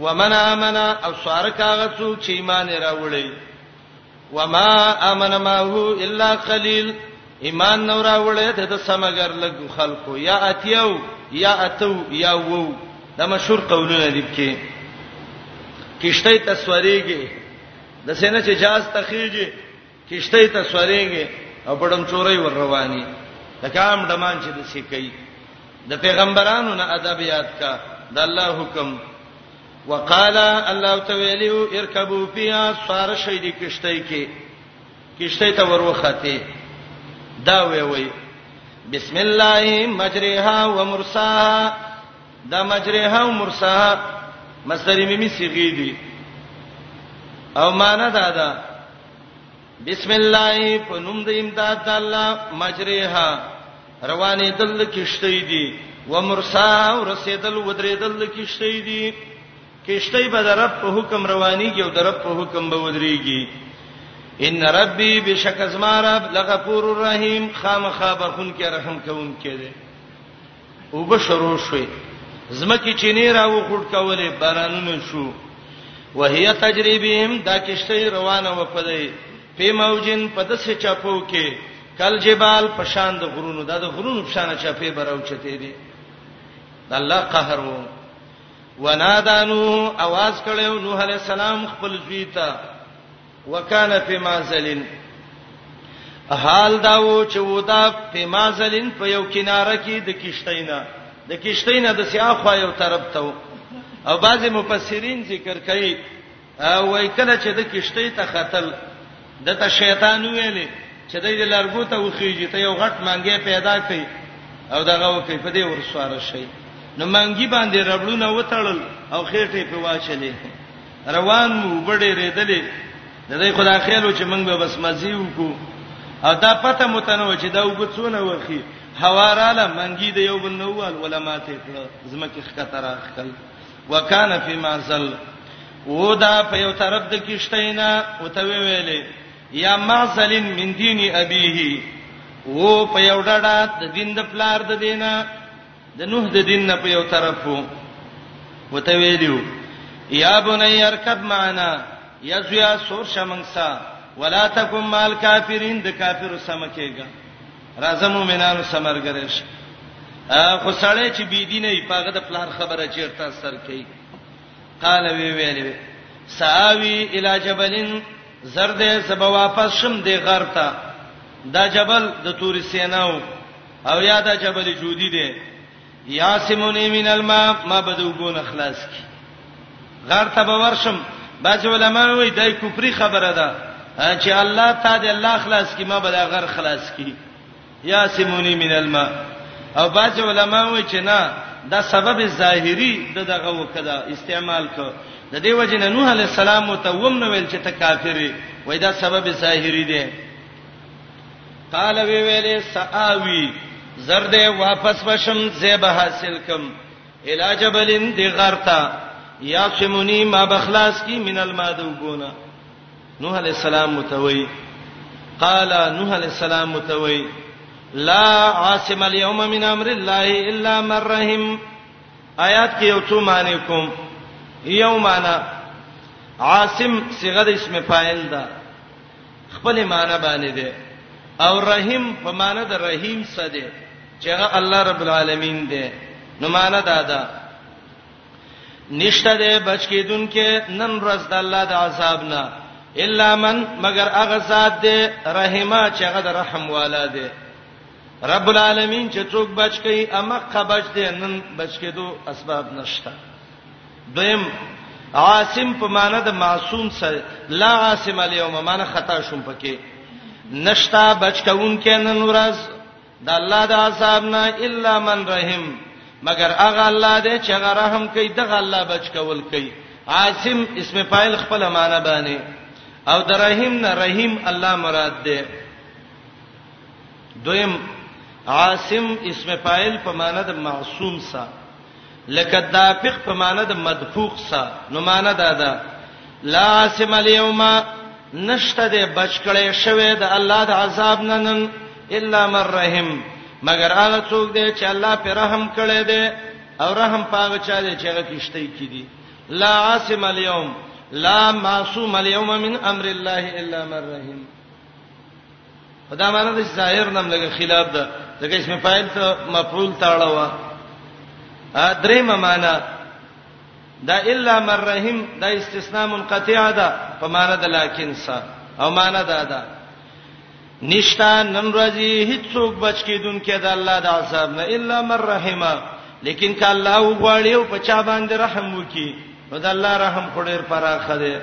ومن امن او سارک هغه څوک چې ایمان راوړي وما امن ما هو الا قليل ایمان نو راوړي ته د سمګر لګ خلکو یا اتیو یا اتو یا وو دا مشهور قولونه دي کې کشته تصویرېږي د سینې چې جاز تخیږي کشته ته سورېږي او په ډمچورۍ ور رواني د کام ډمان چې د سیکي د پیغمبرانو نه ادب یاد کا د الله حکم وقال الله تعالی اركبوا فيها سوار شي دي کشته کې کشته ته وروخته دا وی وی بسم الله مجرها ومرساها دا مجرها ومرساها مصدر میمی صیغه دي او معنا دا ده بسم الله په نوم د امداد د الله مجریها روانې دل کشته دي ومرسا ورسېدل ودرېدل کشته دي کشته به د رب په حکم روانيږي او د رب په حکم به ودرېږي ان ربي بشک زما رب لغفور الرحیم خامخا بخون کې رحم کوون کې دي او بشرو شوي زمکه چینه را وخوټ کولې بارانونه شو وهي تجربهم دا کشته روانه و پدې په موجن په دسه چاپو کې کل جبال پشان د غرونو دا د غرونو پشان چاپې براو چته دي د الله قهر وو ونادانو आवाज کړو نوح عليه السلام خپل زوی ته وکانه په مازلین حال دا و چې ودا په مازلین په یو کناره کې د کشتینا د کشتینا د سیاخوا یو طرف ته او بعضی مفسرین ذکر کوي وای کله چې د کشتی ته خطل د ته شیطان ویلې چې د لارګو ته وخیږي ته یو غټ مانګې پیدا کړي او دغه وکي په دې ورسوار شي نو مانګي باندې ربړونه وتړل او خېټه په واچلې روان وو بډې ریدلې د دې خدا خیال و چې موږ به بس مزي وکړو او دا پته متنو چې دا وګڅونه وخی حواراله منګي د یو بل نووال علماء ته کړه زمکه خکته راخل وکانه فی معزل و دا په یو طرف د کیشتینا او ته ویلې یا معزل من دین ابیه و په یو ډډه د دین د پلار د دینه د نوح د دین نه په یو طرف وو وته ویلو یا بنی ارکب معنا یا زویا سور شمنګسا ولا تکم مال کافرین د کافر سم کېګا راځه مؤمنانو سمرګریش خو سړی چې بی دینه یې پاګه د پلار خبره چیرته سر کوي قال وی ویلې ساوی الی جبلین زرد سبا واپس شم دی غرتا دا جبل د تور سیناو او یاد جبل جودی دی یاسمونی من الماء ما بدو ګون خلاص کی غار ته باورشم بعض علما وی دای کوپری خبره ده چې الله تا دې الله خلاص کی ما به دا غر خلاص کی یا سیمونی من الماء او بعض علما وی چې نه دا سبب ظاهری د دغه وکدا استعمال کو د دې وجه نه نوح علی السلام متوم نو ویل چې ته کافر وې دا سبب ظاهری دی قال وی ویلې ساوی زرد واپس بشم زیب حاصل کم الا جبلن دی غرتا یا سمونی ما بخلاص کی من المادو بونا نوح علیہ السلام متوي قال نوح علیہ السلام متوي لا عاصم اليوم من امر الله الا من رحم آیات کې یو څو معنی کوم یو معنی عاصم صيغه د اسم فاعل ده خپل معنی باندې ده او رحیم په معنی د رحیم څه ده چې هغه الله رب العالمین ده نو معنی دا ده نشته ده بچ کیدون کې نن ورځ د الله د عذاب نه الا من مگر هغه ذات ده رحیمه چې هغه د رحم والا ده رب العالمین چې څوک بچ کړي امه خبچ ده نن بچ کیدو اسباب نشته دویم عاصم په معنی د معصوم سره لا عاصم الیوم معنی خطا شوم پکې نشتا بچ کون کې نن ورځ د الله د عذاب نه الا من رحم مگر هغه الله دې چې هغه رحم کوي دغه الله بچ کول کوي عاصم اسم فاعل خپل معنی باندې او د رحیم نه رحیم الله مراد ده دویم عاصم اسم فاعل په معنی د معصوم سره لکه دافق په معنی د مدفوق سا نو معنی دا ده لا عاصم اليوم نشته د بچکړې شوه د الله د عذاب نه نن الا من رحم مگر هغه څوک دی چې الله پر رحم کړي دی او رحم پاغه چا دی چې هغه کیشته کی دي لا عاصم اليوم لا معصوم اليوم من امر الله الا من رحم خدا معنی د ظاهر نم لګ خلاف ده ځکه اسم فاعل ته مفعول تاړه وا درې معنا دا الا من رحم دا استثناء منقطع ده په معنا د لکن سا او معنا دا ده نشتا نن ورځي هیڅوک بچ کیدون کې د الله د عذاب نه الا من رحم لیکن ک الله وغواړي او په چا باندې رحم وکي نو د الله رحم خډیر پراخه ده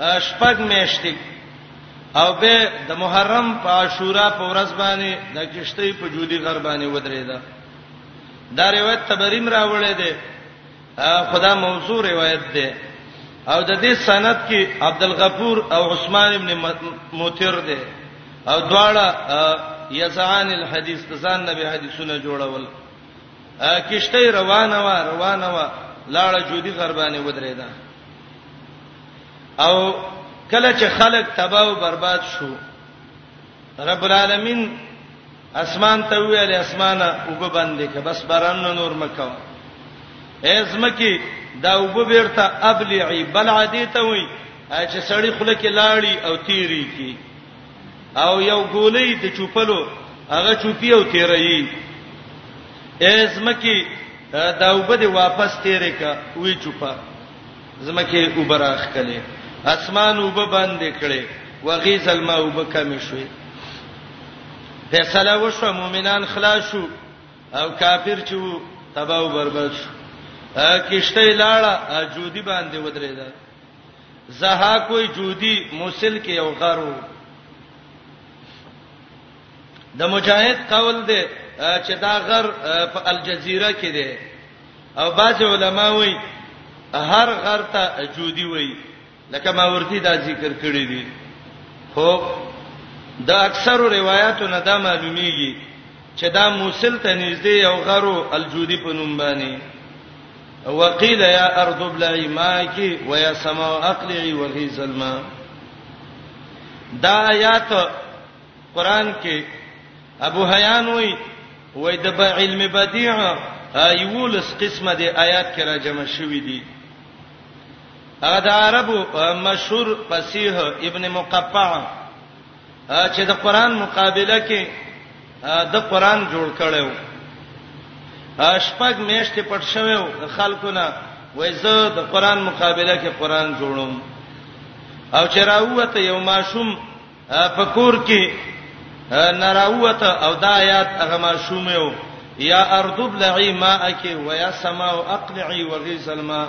شپږ میاشتې او به د محرم په عاشورا په ورځ باندې د کشتۍ په جودي غر باندې ودرېده دا روایت تبریم راوړی دی خدا موضوع روایت دی او د دې سند کې عبد الغفور او عثمان ابن موتر دی او دواړه یزعان الحدیث ځان نبی حدیثونه جوړول کشته روانه و روانه و لاړه جودي غربانه ودرېده او کله چې خلق تباہ او برباد شو رب العالمین اسمان ته ویل اسمانه وب باندې که بس باران نور مکو ازمکی دا وب بیرته ابلعی بلعدی ته وی چې سړی خله کې لاړی او تیری کی او یو ګولې د چوپلو هغه چوپی او تیرې ازمکی دا وبد واپس تیرې کا وی چوپا زمکه وبراخ کله اسمان وب باندې کړي وغیز الماء وب کم شوي فیصله وشو مؤمنان خلاص شو او کافر چې وو تباہ او برباد شو کشته لاړه جودي باندې ودرېده زهاکوی جودی موصل کې یو غر وو د مجاهد قول دی چې دا غر په الجزیره کې دی او بعض علما وایي هر غر ته جودي وایي لکه ما ورته دا ذکر کړی دی خو د اکثر روایتو نه دا معلومیږي چې دا موصل ته نږدې یو غرو الجودي په نوم باندې وقيل يا ارض ابلعي ماءك ويا سماء اقلعي وغيث الماء دا آیات قران کې ابو حیان وای وای د علم بدیع ایولس قسمه د آیات کې را جمع شوې دي هغه د عربو مشهور فصیح ابن مقفع چې د قران مقابله کې د قران جوړ کړو شپږ میاشتې پټ شوی خلکو نه وای زه د قران مقابله کې قران جوړوم او چې راوته یو ماشوم په کور کې نراوته او دا آیات هغه ماشوم یو یا ارض بلعی ماءک و یا سماء اقلعی وغیث الماء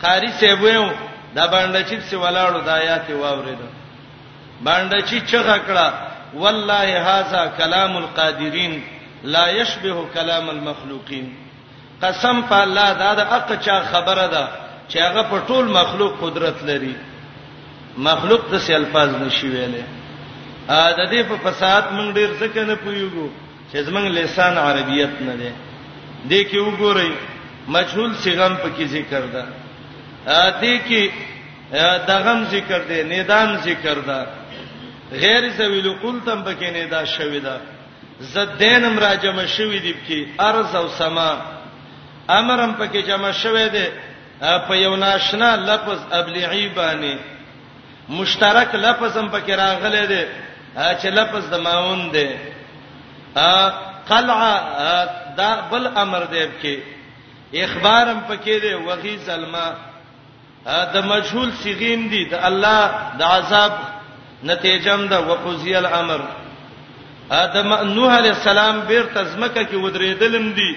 قاری صاحب ویو دا باندې چې څه ولاړو د آیات واورید باندې چې چغه کړه والله هاذا کلام القادرین لا یشبه کلام المخلوقین قسم په الله دا د اقچا خبره ده چې هغه په ټول مخلوق قدرت لري مخلوق د سي الفاظ نشي ویلې ا د دې په فساد مونږ ډیر ځکه نه پویګو چې زمنګ لسان عربیت نه دی دې کې وګورئ مجهول صيغم پکې ذکر ده دې کې دغم ذکر ده ندام ذکر ده غیر ذویل قول تم پکې ندا شوی ده زدین مراجمه شوی دی کې ارض او سما امرم پکې جمع شوی دی په یو ناشنا لفظ ابلعی باندې مشترک لفظ هم پکې راغلی دی چې لفظ د ماون دی قلع دا بل امر دی کې اخبارم پکې دی وغي زلما د مجهول صيغیم دي د الله د عذاب نتیجم ده وقضی الامر ادم نوح علی السلام بیرته زمکه کې ودرېدلم دي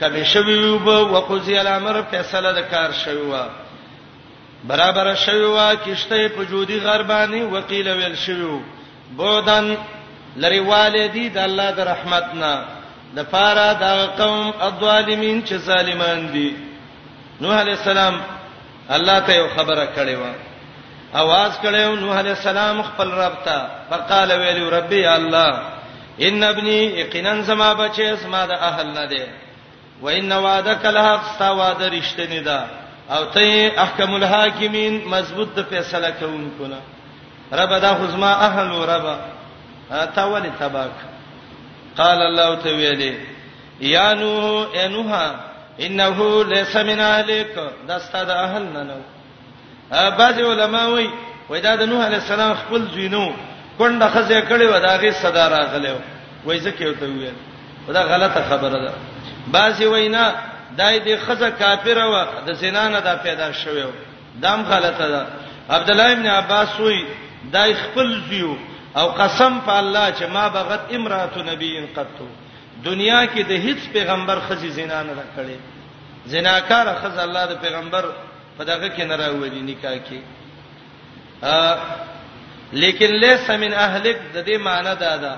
کمې شوي وي اوبه وقضي الامر فیصله د کار شوی و برابر شوی و کشته په جودي غربانی وقیل ویل شوی و بودن لری والدی د الله د رحمت نه د پاره د قوم الظالمین چې ظالمان دي نوح علی السلام الله ته یو خبره کړې و اواز کړو نوح علی السلام خپل رب ته فقال ویلو ربي الله ان ابني یقینا زما بچي زما د اهل نه دي و ان وعدک الحق ستا وعده رښتینی ده او ته احکم الحاکمین مضبوط د فیصله کوونکو نه رب دا خزما اهل رب تا ولې تباک قال الله تعالی یا نوح انوح انه ليس من عليك دا ستاد اهل نه نو بعض علما وای وای دا د نوح علی السلام خپل زینو کونډه خزه کړي و دا غي صدا راغلو وای زکه وته ویل دا غلطه خبره ده بعض وینا دای دې خزه کافر و د زنا نه دا پیدا شوی دام غلطه ده عبد الله ابن عباس وای دای خپل زیو او قسم په الله چې ما بغت امراه نبی قطو دنیا کې د هیڅ پیغمبر خزي زنا نه کړي زناکار خزه الله د پیغمبر په دغه کې نه راوړي نکاح کې لیکن لیس من اهلک د دې معنی دا ده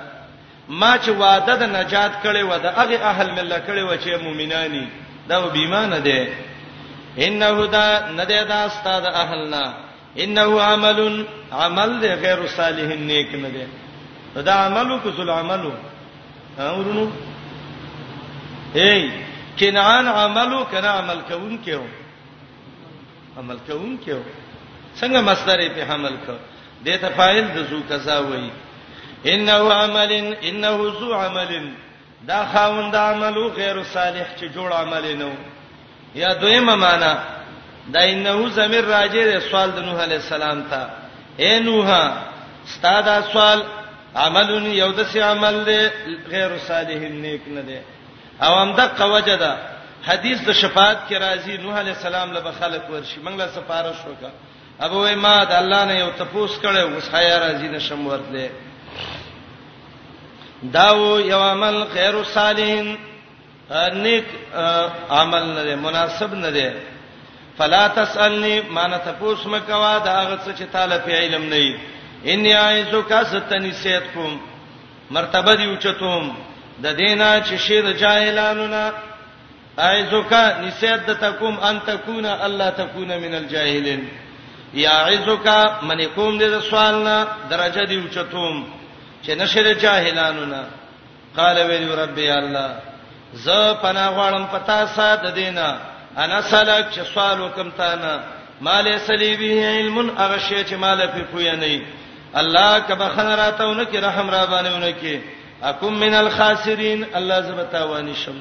ما چې وعده د نجات کړي و د هغه اهل مله کړي و چې مؤمنانی دا به ایمان ده انه دا نه ده دا استاد اهلنا انه عمل عمل دی غیر صالح نیک نه دی دا عملو کو ذل عملو اورونو هی کنعان عملو کنا عمل کوون کېو عمل کوون کېو څنګه مصدر په حمل کو د ته فاعل د زو کذا وای انه عمل انه ذو عمل دا خاوند عمل او غیر صالح چې جوړ عمل نه و یا دویمه معنا دا انه زمير راجه دی سوال د نوح علی السلام ته اے نوح استاد سوال عملون یو د سی عمل دی غیر صالح نیک نه دی او هم د قوجه ده حدیث د شفاعت کې راځي نوح علی السلام له خلق ورشي منګله سفارش وکړه ابه وای ما د الله نه یو تپوس کړو اوس حیا راځي نشم ورتله داو یو عمل خیر الصالحین نیک عمل نه دی مناسب نه دی فلا تسالنی مان تپوس مکوا دا هغه څه چې تعالی په علم نه ای ان یعزو کا ستنی سیت کوم مرتبه دی اوچتوم د دینه چې شیر جاهلانو نه اعزک نسیت د تکوم ان تکون الله تکون من الجاهلین یا اعزک من کوم دې سوال نه درجه دی اوچتوم چې نشره جاهلانو نه قال ویل رب یا الله ز پنا غړم پتا سات دینا انا سلک چې سوال وکم تا نه مال سلیبی علم هغه شی چې مال په پوی نه الله کبه خنراتونه کې رحم را باندې ونه کې اکم من الخاسرین الله زبتا وانی شم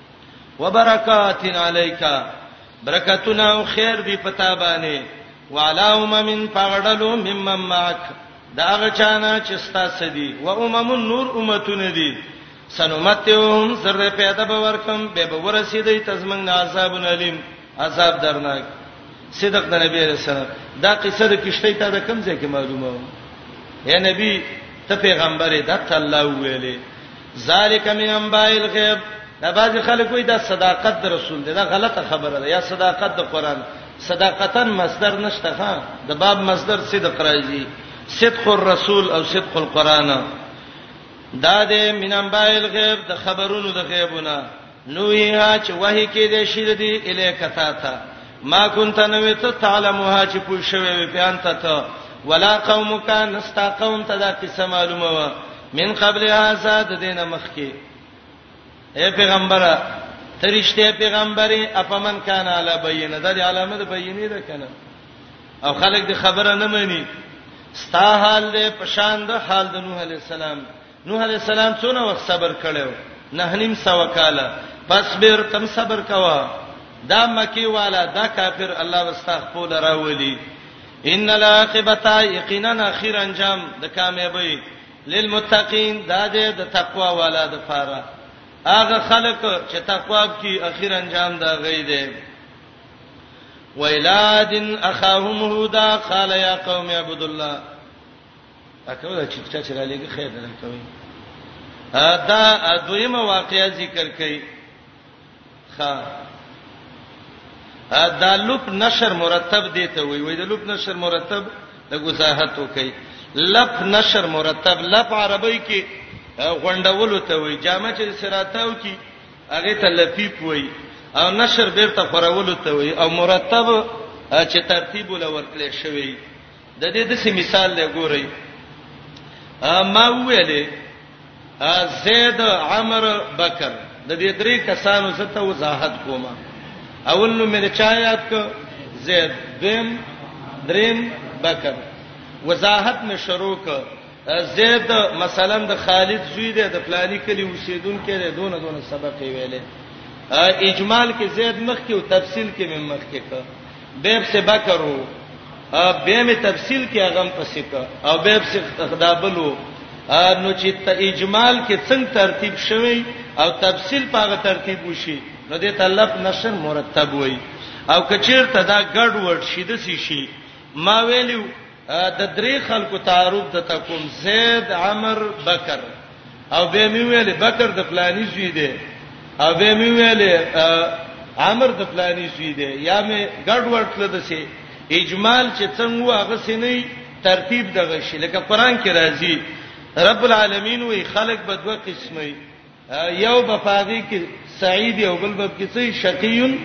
وبرکات علیک برکتنا او خیر دی پتا باندې وعلاهم من فغدلو ممن معك دا هغه چانه چې ستا سدي و امم نور امتونه دي سنمتهم سر پیدا به ورکم به به ورسیدي تزمن عذاب الیم عذاب درناک صدق د نبی رسول دا قصه د کشته ته د کم ځای کې معلومه و یا نبی ته پیغمبر دته الله ویلې ذالک من انباء الغیب دا بعض خلک وایي دا صداقت د رسول دی دا غلطه خبره ده یا صداقت د قران صداقتن مصدر نشته ها د باب مصدر صدق راځي صدق الرسول او صدق القران دا د من انباء الغیب د خبرونو د غیبونه نویها چې وحی کې دې شي د دې الیک تا ته ما كنت نو ته تعلمها چې پوه شوی وي په انت ته ولا قومک نستا قوم ته دا قصه معلومه و من قبل هذا د دینه مخکي اے پیغمبره ترشته پیغمبري اپمن کان علی بینه د علامه د بینه ده کنه او خلک د خبره نه مانی ستا حال دې پشان د حال د نوح علی السلام نوح علیه السلام څونه وخت صبر کړو نه نیم سو کاله پس بیر تم صبر کوا دا مکی والا دا کافر الله واستغ پول راولي ان العاقبت یقینا اخر انجام د کامیابی للمتقین دا دې د تقوا والا د فاره هغه خلک چې تقوا کی اخر انجام دا غي دي ویلاد اخاهم هودا قال یا قوم اعبدوا الله اته دا چې چا چې را لېږي خیر نه کوي دا دویمه واقعیا ذکر کړي ښا دا لوپ نشر مرتب دی ته وی وی دا لوپ نشر مرتب د وضاحت وکي لپ نشر مرتب لپ عربی کې غونډولو ته وی جامه چې سراتاو کې هغه ته لفیف وی او نشر بیرته خورولو ته وی او مرتب چې ترتیب ولور کړی شوی د دې د څه مثال دی ګورئ ما ویلې زید عمر بکر د دې درې کسانو څخه وضاحت کوم اول نو مې چا یاد ک زید دیم دریم بکر وضاحت مې شروع ک زید مثلا د خالد زوی دی د پلاني کلی اوسیدونکو دی دونه دونه سبق ویلې اجمال کې زید مخ کې او تفصیل کې مې مخ کې ک بیب سے بکرو به می تفصیل کې هغه پسې کا او بیب سے خدابلو نو چې ته اجمال کې څنګه ترتیب شوی او تفصیل په هغه ترتیب وشي نو دې طلب نشر مرتب وای او کچیر ته دا ګډ وډ شي د سې شي ما ویلو د درې خلکو تعارف د تکوم زید عمر بکر او به می ویل بکر د فلانی زوی دی او به می ویل عمر د فلانی زوی دی یا می ګډ ورتل د سي اجمال چې څنګه هغه سینې ترتیب دغه شي لکه قران کې راځي رب العالمین وی خلق بدوه قسمه یو به پاغي کې سعید او بل باب کې څه شقیون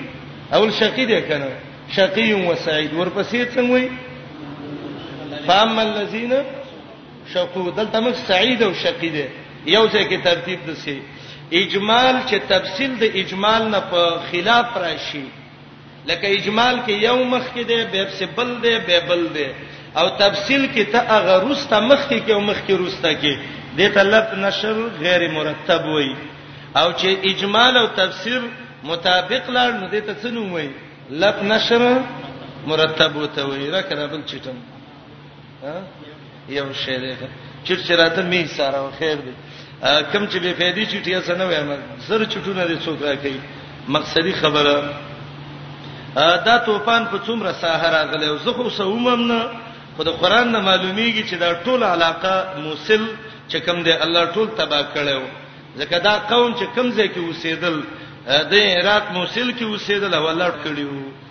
اول شقی دی کنه شقیون و سعید ورپسې څنګه وي فاما الذين شقوا دلته موږ سعید او شقی دی یو ځای کې ترتیب دسی اجمال چې تفصیل د اجمال نه په خلاف راشي لکه اجمال کې یو مخ کې دی به په بل دی به بل دی او تفصیل کې ته هغه روسته مخ کې کې او مخ کې روسته کې د طلب نشر غیر مرتب وای او چې اجمال او تفسیر مطابق لاړ نو د ته څنو وای لب نشر مرتب وته وای را کړه بل چټم یو شی دی چې چیرته می سره خیر دی کم چې به فائدې چټیا سره وایم زر چټونه دې څوک راکې مقصدی خبره دا توپان په څومره ساحه راغلی او زه خو سومم نه خو د قران نه معلومیږي چې دا ټول علاقه موصل چې کم دی الله ټول تبا کړو ځکه دا قوم چې کم ځای کې اوسېدل د عراق موصل کې اوسېدل او الله ټکړیو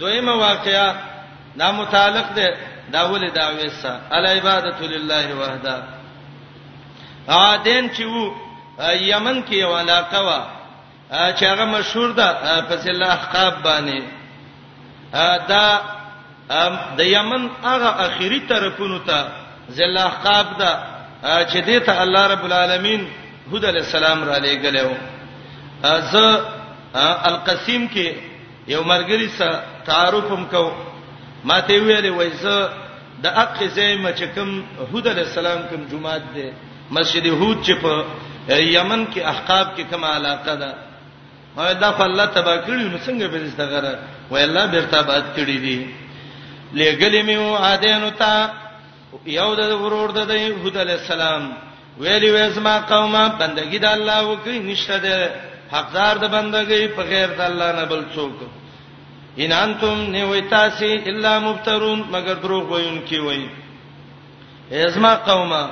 دویمه واقعه دا متعلق ده دا ولې دا وېسه ال عبادت لله وحده ا دین چې وو یمن کې یو علاقه وا چې هغه مشهور ده په سله احقاب باندې دا د یمن هغه اخیری طرفونو ته ذل احقاب ده چې دې ته الله رب العالمین هود علی السلام را لېګلو زه القسیم کې یو مرګری سره تعارف هم کو ما ته ویلې وای زه د اق زیم چې کوم هود علی السلام کوم جمعات دی مسجد هود چې په یمن کې احقاب کې کوم علاقه ده ما دا په الله تبا کړی نو څنګه به دې څنګه وای الله بیرته باد کړی دی لګلې مې و عادینو ته یو د ورور د هود علی السلام ویلی وې زما قومه بندگی د الله وکي نشته د حقدار د بندګۍ په غیر د الله نه بل څوک ان انتم نه وای تاسو الا مبترون مگر دروغ وایونکي وای ازما قومه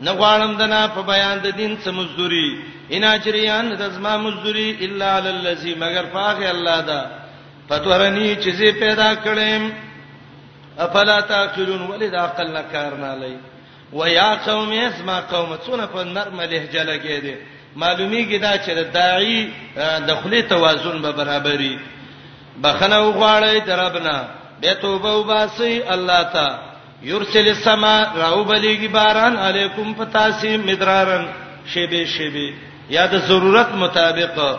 نه غواړم دنا په بیان د دین څه مزدوري ان اجریان د ازما مزدوري الا علی الذی مگر فاغ الله دا پتورنی چې پیدا کړم افلا تاکلون ولید عقل نه کار نه لای و یا قوم اسما قوم څونه په نرم لهجه لګی دي معلومیږي دا چې د داعی د خلی توازن به برابرۍ بخنه وغواړی دربنا به توبه وباسي الله تا یرسل السما راو بلیږي باران علیکم پتاسی مدرارن شیبه شیبه یا د ضرورت مطابق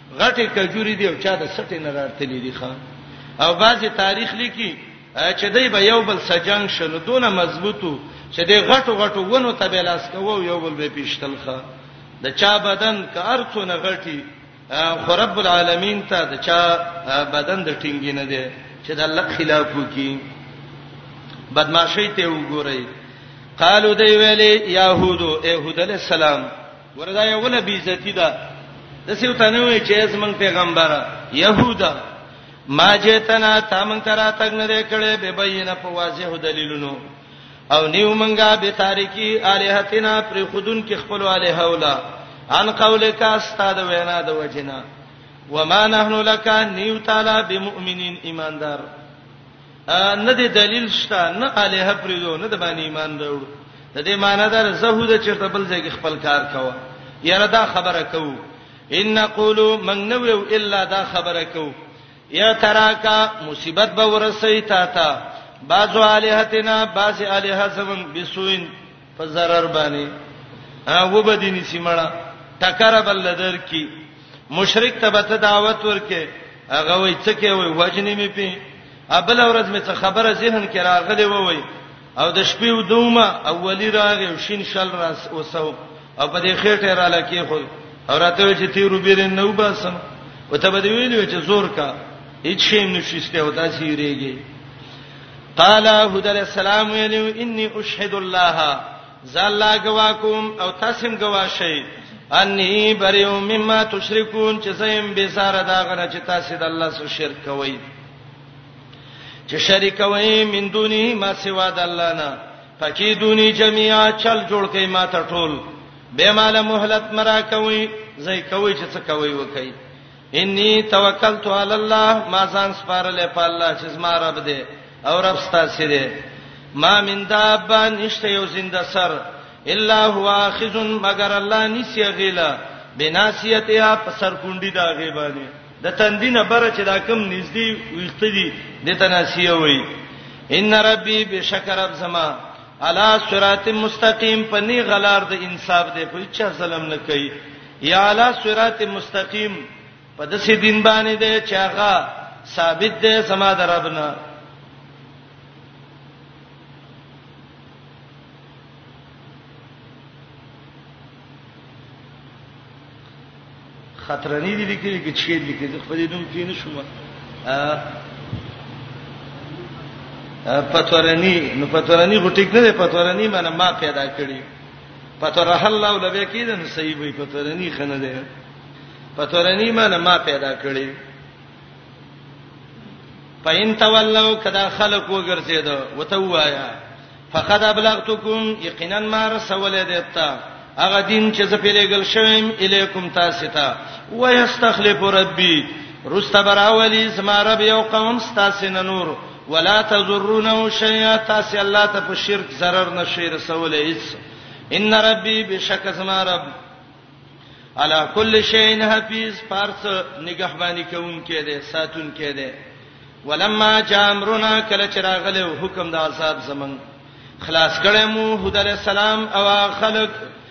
غټې کجوري دی او چا د سټې نه راتلې دي ښا او بعضی تاریخ لیکي چې دی به یو بل سجنګ شنو دونه مضبوطو چې دی غټو غټو ونو ته بلاس کوو یو بل به پیشتل ښا د چا بدن که ارڅونه غټي خو رب العالمین ته د چا بدن د ټینګی نه دی چې د الله خلاف وکي بدمعشی ته وګورئ قالو دی ویلې يهودو ايهود عليه السلام وردا یو ول بی عزتی ده د سیو تنه وی چې زمون پیغمبر يهودا ما جتنا تامن ترا تک نه کړي به بینه په واضح دلیلونو او نیو منګه به تاریکی الہتنا پر خودن کې خپل الہ ولا ان قولک استاد وینا د وجنا وما نحنو لک نیو تعالی بمؤمنین ایماندار نه دی دلیل شته نه الہ پریزو نه د باندې ایمان راوړو د دې معنی دا زهوده چرته بل ځای کې خپل کار کاوه یاره دا خبره کوو ان نقولو من نو الا دا خبره کوو یا تراکا مصیبت به ورسې تا تا بعضو الہتنا بعض الہ زمن بسوین په zarar باندې هغه به دیني سیمړه ټکر بل لدر کی مشرک ته به دعوت ورکه هغه وای څه کې وای وجنی می پی ابل اورز می څه خبره ذهن کې راغلی وای او د شپې ودومه اولی راغی شین شل راس وسو او په دې خېټه را لکه خو او راته چې تیرو بیر نه وباسم وته به ویلو چې زور کا هیڅ شی نشسته او تاسو یې ریږي قال هود علیہ السلام ویلو انی اشهد الله زالا گواکم او تاسم گواشی انی بریو مما تشرکون چې زم به سره دا غره چې تاسو د الله سره شرک کوئ چې شریک کوئ من دونی ما سوا د الله نه پکې دونی جميعا چل جوړ کئ ما ته ټول به مال مهلت مرا کوئ زئی کوئ چې څه کوئ وکئ انی توکلت علی الله ما ځان سپارلې په الله چې زما رب دې او رب ستاسو دې ما من دابه نشته یو زنده سر الا هو اخذ مگر الله نسی غیلا بناسیتها په سر کونډی دا غیبانی د تندینه بره چې دا کم نږدې ویخت دي د تناسیه وای ان ربی بشکر رب زما علا صراط مستقیم پنی غلار د انصاف دی په چا ظلم نه کوي یا علی صراط مستقیم په دسې دین باندې دی چې هغه ثابت دی سما دربنا خطرنی دي لیکلي کې چې لیکلي خو دې نوم کې نشوم پتورنی نو پتورنی غټیک نه دی پتورنی معنی ما پیدا کړی پتره الله لبه کیدن صحیح وي پترنی خنه ده پترنی معنی ما پیدا کړی پاین تولوا کدا خلق وګرځید وته وایا فقد ابلغتکم یقینا ما رسول دیتا هغه دین چې زه پیلېګل شوم الیکم تاسو ته ويستخلف ربي رستبراولی زما رب یو قوم ستاسو نور ولا تضرونه شيئا تاسو الله ته په شرک zarar نشي رسول هیڅ ان ربي بشک زما رب علا کل شيء حفيظ پارس نگهبانی کوم کې دي ساتون کې دي ولما جامرنا کله چراغله حکم د عذاب زمنګ خلاص کړه مو هود علی السلام او خلق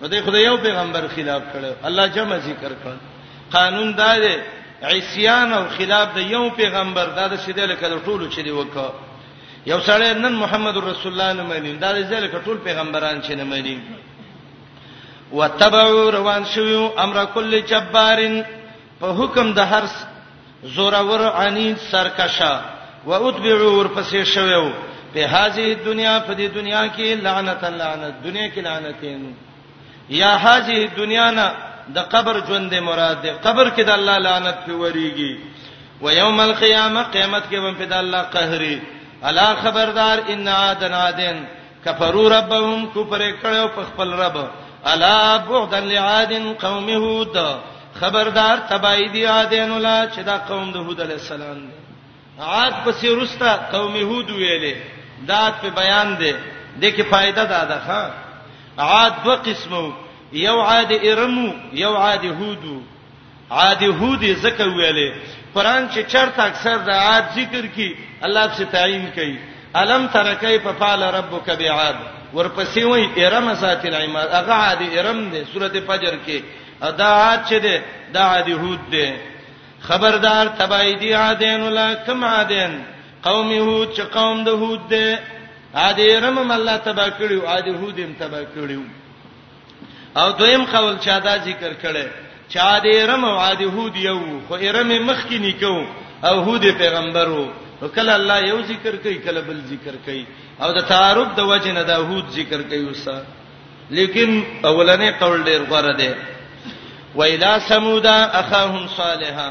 نو د خدای یو پیغمبر خلاف کړو الله جمع ذکر کړ قانون دا دی عصيان او خلاف د یو پیغمبر دا د شیدل کله ټولو چې دی وکړ یو سړی نن محمد رسول الله نه مانی دا د ځل ټول پیغمبران چې نه مانی وتبعوا روان شوو امر کل جبارین په حکم د هر زورور عنید سرکشه و اتبعو ورپسې شوو په هذه دنیا په دې دنیا کې لعنت لعنت دنیا کې لعنتین یا هذه دنیا نه د قبر ژوند مراد دی قبر کې د الله لعنت په وریږي و یوم القیامه قیامت کې هم په د الله قهري الا خبردار ان عادن عادن کفروا ربهم کفر کړو په خپل رب الا بعدا لعاد قوم هود خبردار تبای دی عادین ولا چې دا قوم د هود علی السلام دی عاد پسې رستا قوم هود ویلې دا په بیان دی د کې فائدہ دا ده ها عاد دو قسمو یو عاد ارمو یو عاد هودو عاد هود زکه ویلې قران چې چرته اکثر د عاد ذکر کی الله په تعین کوي الم ترکای په فعل ربک بعاد ورپسې وای ارم ذات العماد هغه عاد ارم دی سورته فجر کې دا عاد چې دی دا عاد هود دی خبردار تبای دی عادین ولا کم عادین قوم هود چې قوم د هود دی عاد ارم الله تبا کړیو عاد هود هم تبا کړیو او دویم قول چا دا ذکر کړي چا د ارم او عاد هود یو خو ارم مخکې نکو او هود پیغمبرو نو کله الله یو ذکر کوي کله بل ذکر کوي او د تعارف د وجه نه د هود ذکر کوي وسه لیکن اولنې قول ډیر غوړه ده ویلا سمودا اخاهم صالحا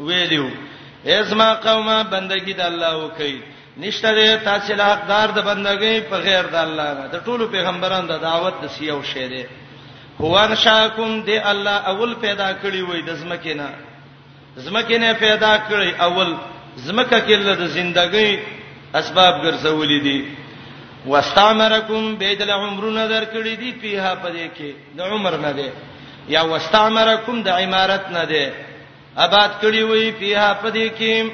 ویلو ازما قومه بندگی د الله وکي نشته دی تاسو له حقدار د بندګۍ په غیر د الله نه د ټولو پیغمبرانو د دعوت د سیو شه دی هو انشاکم دی الله اول پیدا کړی وای د زمکه نه زمکه نه پیدا کړی اول زمکه کې له د ژوندۍ اسباب ګرځولې دي واستعمرکم بیدل عمرونه درکړي دي پیه پدې کې د عمر نه دی یا واستعمرکم د عمارت نه دی آباد کړی وی فیها پدې کې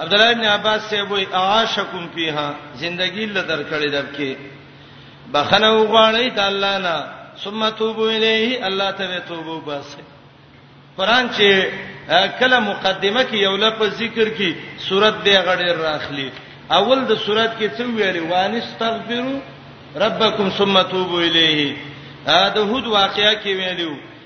عبد الله ابن عباس سے وی عاشکم فیها زندگی لدر کړی دبکې بخنه وغواړی ته الله نه ثم توبو الیه الله ته توبو باسه قران چې کله مقدمه کې یو لفظ ذکر کی صورت دی غړې راخلی اول د صورت کې څه ویلي وانستغفروا ربکم ثم توبو الیه دا د هود واقعیا کې ویلو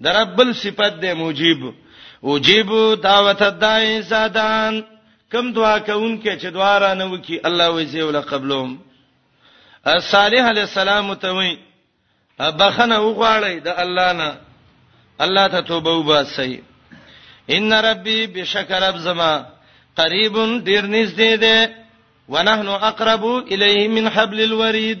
د رب بل صفت دی مجيب اجيب دعوت الداعي زادان کم دعا کوونکې چې دعا را نه وکي الله وځي ول قبلهم صالح علی السلام ته وی بخنه وغواړی د الله نه الله ته توبه وباسي ان ربي بشکر اب زما قریب ډیر نږدې ده ونحن اقرب الیه من حبل الورید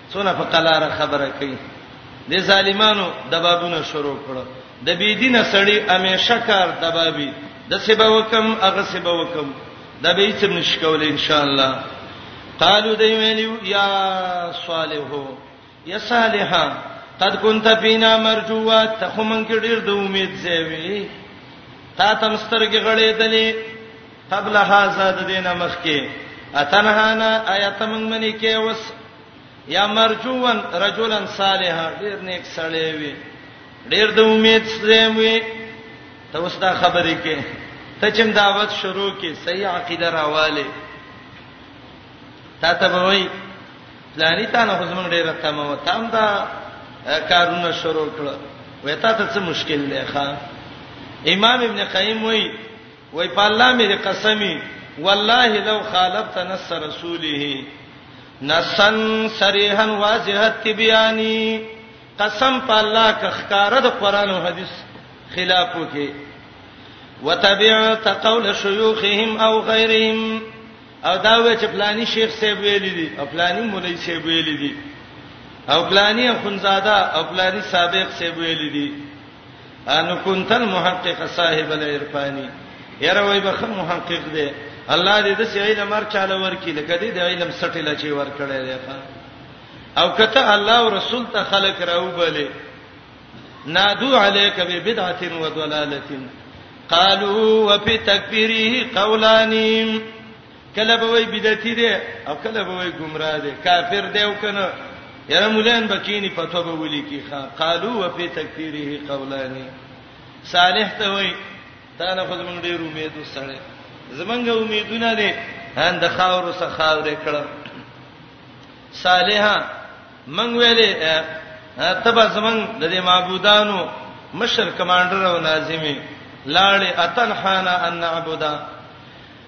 څونه په قلاره خبره کوي د ظالمانو دبابونه شروع کړو د بی دینه سړی همیشه کار دبابي د سبا وکم هغه سبا وکم د به هیڅ نش کول ان شاء الله قالو دی ویلو یا صالحو یا صالحا قد كنت فينا مرجوا ته خو مونږ ډیر د امید زوی تا تم سترګې غړې دلې قبل هذا د دینه مخکې اتنهانا آیات من منی کې وس یا مرجوان رجلا صالحا ډیر نیک سړی وي ډیر د امید سره وي ته اوس دا خبرې کې ته چې دعوت شروع کې صحیح عقیده راواله تا ته به وای پلاني تا نه خزمن ډیر ته مو تام دا کارونه شروع کړ وې تا ته څه مشکل دی ښا امام ابن قیم وای وای په الله مې د قسمی والله لو خالفت نص رسوله نسن صریحا واضحه تبیانی قسم په الله که خکاره د قران او حدیث خلاف وکي وتبعت قول شيوخهم او غيرهم او دا و چې پلاني شیخ صاحب ویلي دي او پلاني مولوی صاحب ویلي دي او پلاني خنزاده او پلاني سابق صاحب ویلي دي ان كنت المحقق صاحب العرفان یره وای بخ محقق دی الله دې د سې علم ار چاله ورکی لکه دې د علم سټی لا چی ور کړی دی او کته الله او رسول ته خلق راوبله نادو عليك ببدعه وضلاله قالوا وفي تكبيره قولان کله به وای بدعتي دی او کله به وای گمراه دی کافر دی او کنه یره مولان بکینی پتو به ولي کی خا قالو وفي تکفیره قولانی صالح ته وای تا نه خو زمونږ ډیر امید وسره زمونږ امیدونه دي هند خاور سره خاور کړه صالح منګ ویلې تبا زمونږ د دې معبودانو مشر کمانډر او ناظمي لاړې اتنحانا ان نعبدا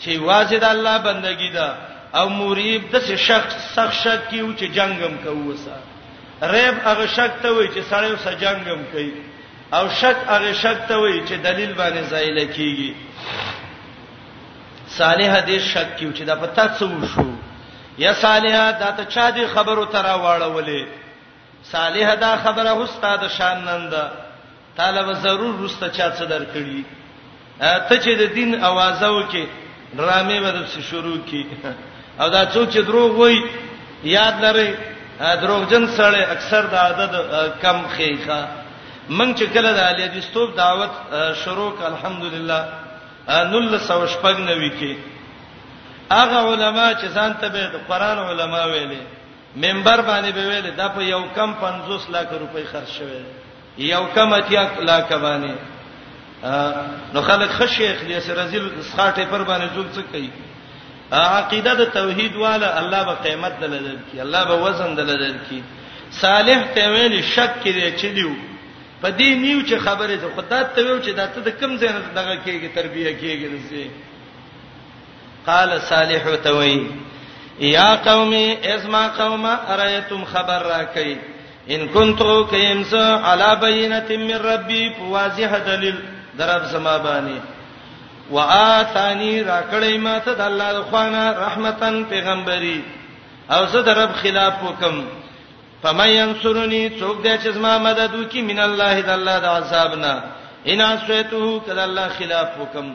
چې واځي د الله بندگی ده او مریب د څه شخص سخت شک کیو چې جنگم کووسه ریب هغه شک ته وای چې سړی وسه جنگم کوي او شک هغه شک ته وای چې دلیل باندې زایل کیږي صالح دې شک کیو چې دا پتا څه وشو یا صالح دا ته چا دې خبرو ترا واړولې صالح دا خبره هوستا د شان نن ده طالب ضرور رسته چا څه درکړي ته چې د دین اوازو کې ډرامې ودب سي شروع کی او دا څوک چې دروغ وای یاد لري دروغجن سره اکثر د عدد کم خېخه من چې کله د علی د استوب دعوت شروع ک الحمدلله نل سو شپګ نوي کې هغه علما چې ځان ته به د قران علما ویلي منبر باندې به ویل دا په یو کم 50 لک روپۍ خرج شوه یو کم اتیا لک باندې نو خلک خشیخ دې سره رزل سخاټه پر باندې جوړ څه کوي عقیده د توحید والا الله به قیامت دلدل کی الله به وزن دلدل کی صالح ته ویل شک کړي چې دیو په دې نیو چې خبره ده خدای ته ویل چې دا ته د کم ځای نه دغه کېږي تربیه کېږي رسې قال صالح توي یا قومي ازما قومه ارایتم خبر راکئ ان کنتو کیمس علی بینه من ربی واضح دلیل درب سما باندې واتانی راکړی ماته د الله خوانه رحمتن پیغمبري او زه درب خلاف وکم فمن ينصرني څوک دې چې زما مدد وکي من الله د الله د عذابنا ان اسویته کله الله خلاف وکم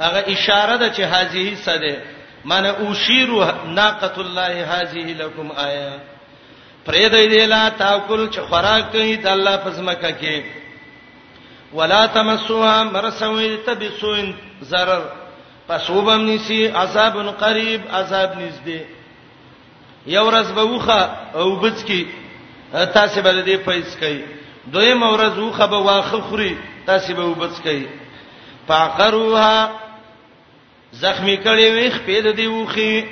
هغه اشاره ده چې هذه سده من اشیر ناقۃ الله هذه لكم آیا پرې دې دی لا تاکل چې خوراک کوي د الله پزماکه کې ولا تمسوها مرسوي تبسوین zarar پسوبم نسی عذاب قریب عذاب نږدې یو ورځ به وخه او بچ کی تاسو به دې پیس کوي دویم ورځ وخه به واخه خوري تاسو به وبچ کوي فقروها زخمی کړي وي خپې د دې وخي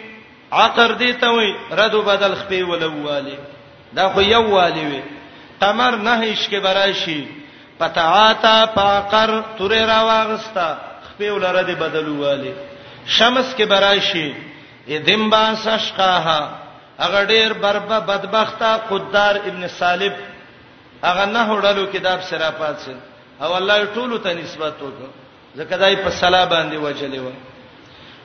عقر دې ته وي ردو بدل خپې ولواله دا خو یو والی وي تمر نه هیڅ کې براشي پتاعاتا فقر تورې راواغستا خپې ولره دې بدلواله شمس کې براشي ادم با سشقاها هغه ډیر بربه بدبخته قدار ابن صالب هغه نه هډلو کتاب سره پاتسه او الله ټولو ته نسبت وکړه ځکه دای په صلا باندې وجلې و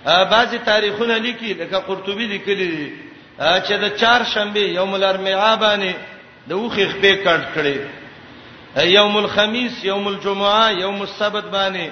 بعضی تاریخونه لیکي لکه قرطبي لیکلي دي چې د چهار شنبه یوم الاربعاء باندې د وخې خپې کټ کړي یوم الخميس یوم الجمعه یوم السبت باندې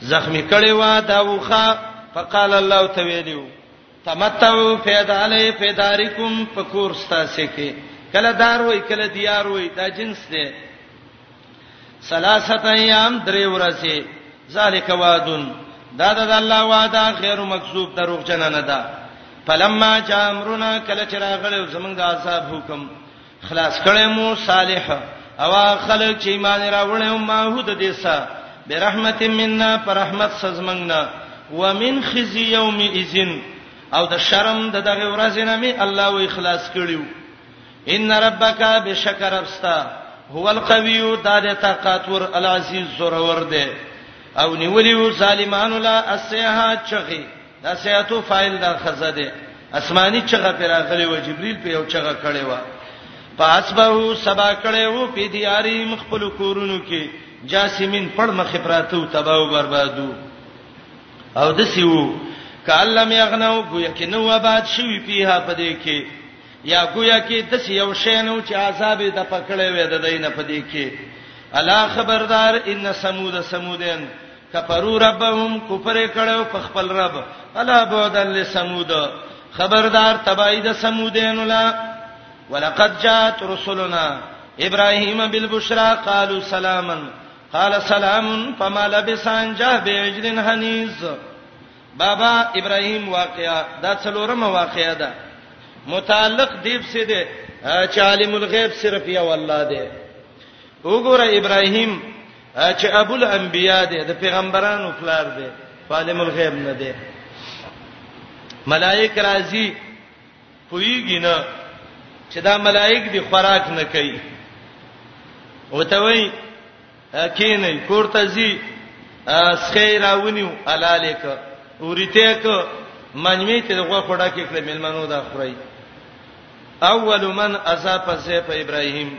زخمی کړي وا دا وخه فقال الله تویلو تمتعوا پیدا علی پیداریکم فکور ستاسو کې کله دار وای کله دیار وای دا جنس دی ثلاثه ایام درې ورځې ذالک وعدن دا د الله وعده خیر مکذوب دروغ جن نه ده فلما جاء امرنا کله چې راغله زمنګ عذاب حکم خلاص کړي مو صالح او خلک چې ایمان راوړل او ماحود دې سا برحمت منا پر رحمت سزمنګنا ومن خزي يوم اذن او د شرم د دغه ورځې نه می الله و اخلاص کړیو ان ربک بشکر ابستا هو القوی دار طاقت ور العزیز زور ور دے او نیولیو ظالمانو لا اسیها چغی دا سیاتو فاعل دا خزه ده اسماني چغه پر راغلی و جبريل په یو چغه کړي و پاسبه سبا کړي و په دیاري مخبل کورونو کې جاسمین پړ مخ پراتو تباہ او بربادو او د سیو کعلم یغنو گویا کې نو آباد شوی پیه پدې کې یا گویا کې د یو شینو چې عذاب د پکړې وې د دینه پدې کې الا خبردار ان سمود سمودن کفرو ربهم کفر کړو په خپل رب الا بعدن لسمود خبردار تبعی د سمودین لا ولقد جاءت رسلنا ابراهیم بالبشرا قالوا سلاما قال سلام فما لبث ان جاء باجر حنیز بابا ابراهیم واقعا دا څلورم واقعا ده متعلق دیب سي ده چې عالم الغیب صرف یو الله ده وګوره ابراهیم چې ابو الانبیاء دی د پیغمبرانو پلار دی عالم الغیب نه دی ملائک راځي پویږي نه چې دا ملائک دی خوراک نه کوي وته وای کینې کوړه زی سخی راونیو الالیک ورته ک منوی ته دغه خړه کې کړه ملمنو دا خړای اول من اصاب سیف ابراهیم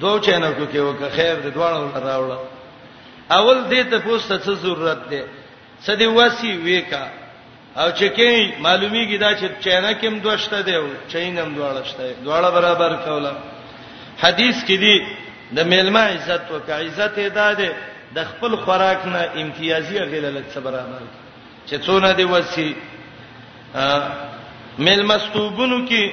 دوه چینل کو کې وکه خیر دې دواړو راوړه اول دې ته پوسټ څه ضرورت ده څه دی وسی ویکا او چې کې معلومیږي دا چې چینه کې هم دوشته دی او چین هم دواړه شته دواړه برابر کوله حدیث کې دی د میلمه عزت او کا عزت ادا ده د خپل خوراک نه امتیازي غیله لک څه برابر چې څونه دی وسی میلمستوبونو کې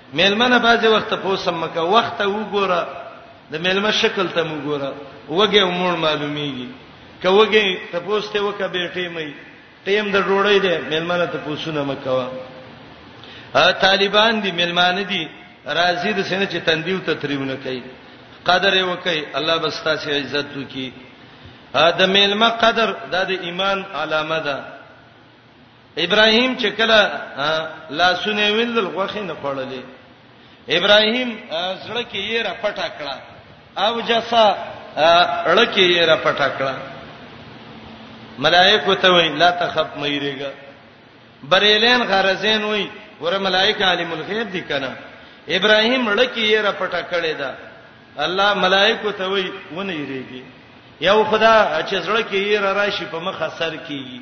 مېلمه نه بعضې وخت تپوس هم مه کوه، وخت ته وګوره، د مېلمه شکل ته هم وګوره، وږی او موړ معلومېږي. که وږی تپوس ترې وکړه، بې ټیمه یې، ټیم د ډوډۍ دی، مېلمه نه تپوسونه مه کوه. طالبان دي، مېلمانه دي، راځي، داسې نه چې تندی او تتری ونه کوي، قدر یې وکړئ، الله به ستاسې عزت وکړي. د مېلمه قدر دا د ایمان علامه ده. ابراهيم چې کله لاسونه ویندل غوخه نه خړلې ابراهيم زړه کې یې را پټه کړه او جسا اړه کې یې را پټه کړه ملائکه ته وی لا تخف مېریګا بریلین غرزین وی ور ملائکه عالم الغیب دي کنه ابراهيم اړه کې یې را پټه کړې ده الله ملائکه ته وی ونه یریږي یو خدا چې زړه کې یې را راشي په مخ اثر کیږي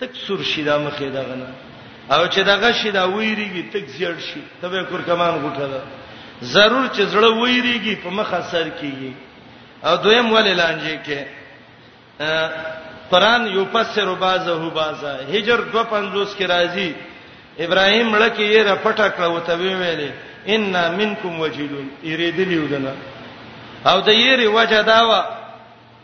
تک سور شي دا مخې دغه نه او چې دغه شي دا ویریږي تک زیړ شي ته به کور کمان غټه ده ضرور چې زړه ویریږي په مخ اثر کیږي او دویم ولې لانجه کې قران یو فسر بعضه بعضه هجر 250 کې راځي ابراهیم لکه یې را پټه کړه او ته ویلې ان منکم وجلون یریدلیو دنا او د یری وجه داوا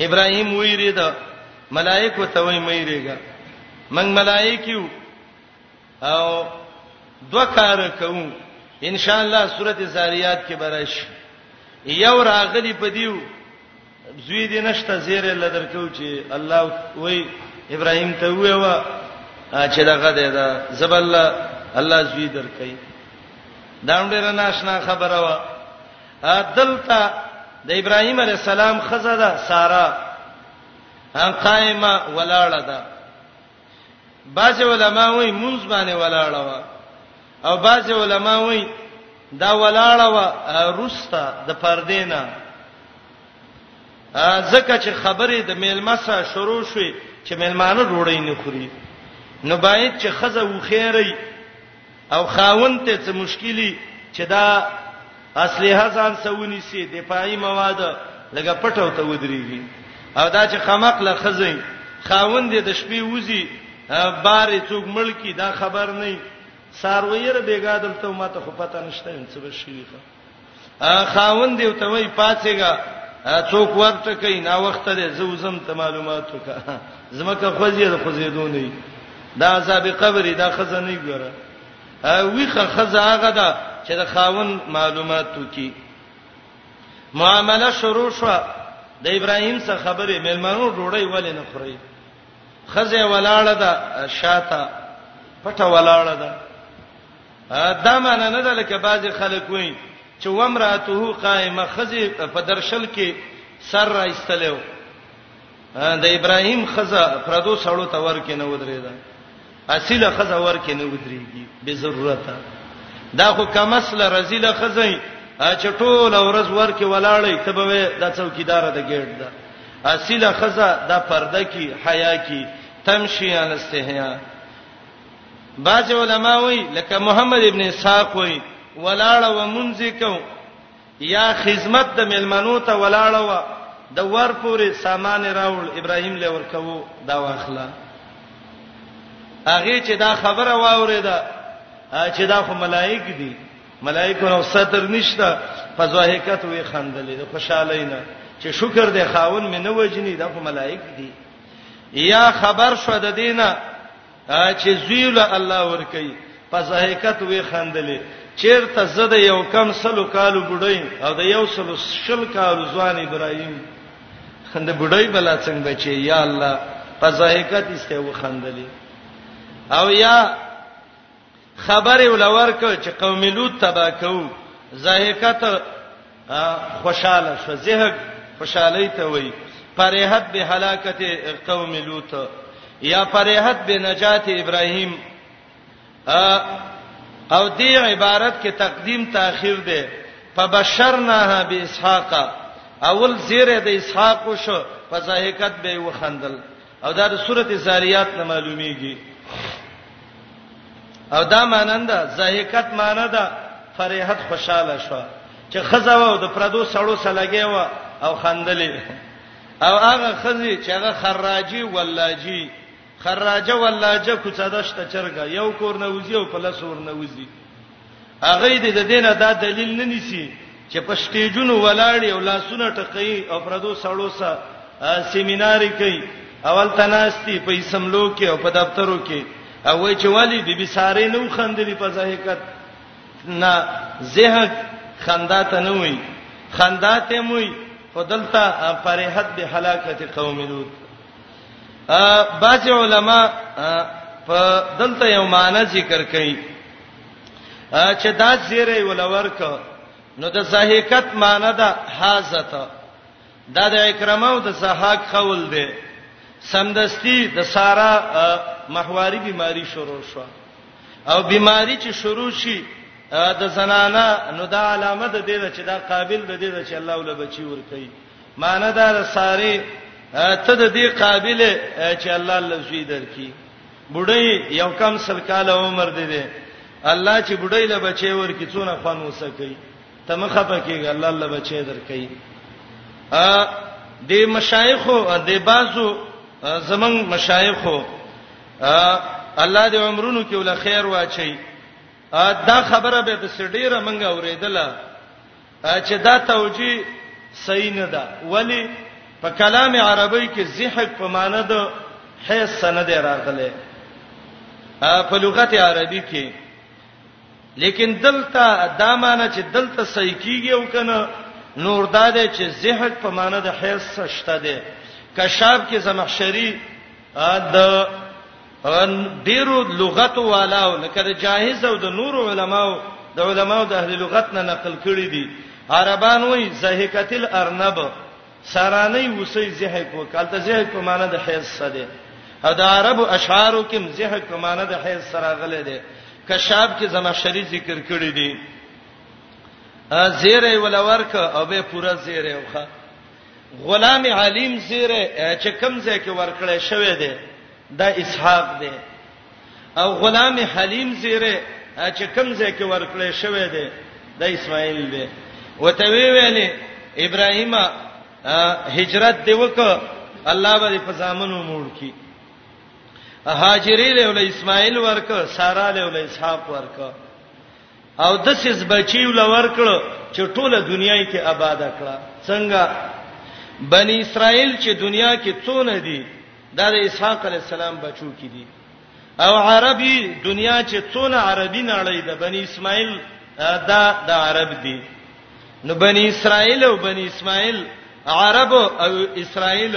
ابراهيم ویرید ملائکه ته وای مې ریګه من ملائکیو او دوه کار کوم ان شاء الله سورته زاریات کې برش یو راغلی په دیو زوی دې نشته زیره لدر کو چې الله وای ابراهيم ته وای وا چې دغه دې دا زبل الله زوی درکې دا ډېر ناشنا خبره وا دلته د ابراهيم عليه السلام خزه ده سارا ان قائمه ولاړه ده بعض علما وایي مونږ باندې ولاړه و او بعض علما وایي دا ولاړه و روستا د پردینا ځکه چې خبرې د میلمه سره شروع شوې چې میلمانه ډوړې نه خوري نو باید چې خزه وخیری او خاوند ته څه مشکلی چې دا اسلحه ځان سونی سي دفاعي مواد لګه پټو ته ودرېږي او دا چې خمق له خزې خاوند د شپې وزي بارې څوک ملکی دا خبر نه سارویر بیګادم ته ماته خو پته نشته څه بشي خاوند یو ته وای پاتېګا څوک ورته کین نا وخت دې زوزم ته معلوماتو کا زمکه خوځي د خوځېدو نه دا عذاب قبر دا خزانه ګره ویخه خزا هغه ده چې د خاون معلوماتو کی معامله شروع شو د ابراهیم سره خبرې ملمنو ډوړی ولې نه خوري خزه ولاړه ده شاته پټه ولاړه ده دا معنی نه ده لکه بعضی خلک وایي چې ومراته قائمه خزه په درشل کې سر را ایستلو د ابراهیم خزه پردو سړو ته ورکې نه ودرېده اصله خزه ورکې نه ودرېږي به ضرورت دا خو کمسله رزله خزه چې ټول ورځ ورکې ولاړې ته به د څوکیدار د ګیټ ده اصله خزه د پرده کې حیا کې تمشي انستهیا بعض علما وایي لکه محمد ابن اسحاق وایي ولاړه و منځي کو یا خدمت د ملمنو ته ولاړه و د ور پورې سامان راول ابراهیم لور کوو دا واخله هغه چې دا خبره واوریده چې دا خو ملائک دي ملائکه نو ستر نشته په ظاهکت وی خندلې د خوشاله نه چې شکر دې خاون مې نه وجني دا خو ملائک دي یا خبر شو د دینه چې زویل الله ور کوي په زهیکت وی خندلې چیرته زده یو کم سلو کالو بډای او د یو سلو شل کالو ځوان ابراهیم خند بډای بلا څنګه بچي یا الله په زهیکت استه و خندلې او یا خبر یې ولور کو چې قوم لوط تبا کو زاهکت خوشاله شو زهق خوشالۍ ته وای پرهت به هلاکت قوم لوط یا پرهت به نجات ابراهیم او دې عبارت کې تقدیم تاخير ده فبشرناها باسحاق اول زیره د اسحاق شو فزاهکت به وخندل او دا د سورته زاریات نه معلومیږي او دا مانند زاهکت معنی ده فرحت خوشاله شو چې خزه و د پردو سړو سلګي و او خندلې او هغه خزي چې هغه خراجي ولاجي خراجه ولاجه کوڅه دشت چرګه یو کور نه وزي او په لسور نه وزي هغه دې د دینه دا دلیل نه نیسی چې په سټیجونو ولاړی او لاسونه ټکوي او پردو سړو سره سیمیناری کوي اول تناستی په سملو کې او په دفترو کې او وای چې والی بي بي ساره نو خندلې په ځایکت نه زهق خندا ته نه وي خندا ته موي فدلتا فرحت به هلاکت قوم لوط ا باج علماء په دلته یو معنی ذکر کړي چې دا زیره ولور ک نو د زهیکت معنی ده حاجت دا د اکرمه او د زهاک خول دی سمدستی د سارا محواری بیماری شروع شو او بیماری چې شروع شي د زنانا نو دا علامه ده د چې دا قابل ده د چې الله ول بچي ور کوي معنی دا ساره ته د دې قابل چې الله لزوی درکې بډای یو کم سل کال عمر دی دی الله چې بډای له بچي ور کی څونه خوان وسکي ته مخه پکېږي الله الله بچي درکې ا د مشایخو د بازو زمنګ مشایخو الله دې عمرونو کې ول خیر واچي دا خبره به د سډیره منګه اوریدله چې دا توجیه صحیح نه ده ولی په کلام عربی کې زحک په معنی د حیث سند راغله په لغت عربی کې لیکن دلته دا معنی چې دلته صحیح کیږي او کنه نور دا ده چې زحک په معنی د حیث شته ده کشاب کې زمخشری د ډیرو لغت والاو لکه د جاهز او د نور علماو د علماو د اهل لغت نه نقل کړی دي عربان وای زهکتل ارنب سارانی وسی زهک وکالته زهک په معنی د حیز سره او د عرب اشعارو کې زهک په معنی د حیز سره غلې ده کشاب کې زمخشری ذکر کړی دي زیره ولورک او به پورا زیره وخه غلام علیم زیره چې کم ځای کې ورکړې شوې ده دا اسحاق دی او غلام حلیم زیره چې کوم ځای کې ورکړې شوې دی دا اسماعیل دی وته وی ویلې ابراهیم هجرت دی وک الله به په زامنو موړ کی هاجری له ول اسماعیل ورک سارا له ول اسحاق ورک او د سیس بچیو لور کړو چې ټوله دنیا کې آباد کړه څنګه بنی اسرائیل چې دنیا کې څونه دي دا د اسحاق علی السلام بچو کې دي او عربي دنیا چې څونه عربي نړۍ ده بنی اسماعیل دا د عرب دي نو بنی اسرائیل او بنی اسماعیل عرب او اسرائیل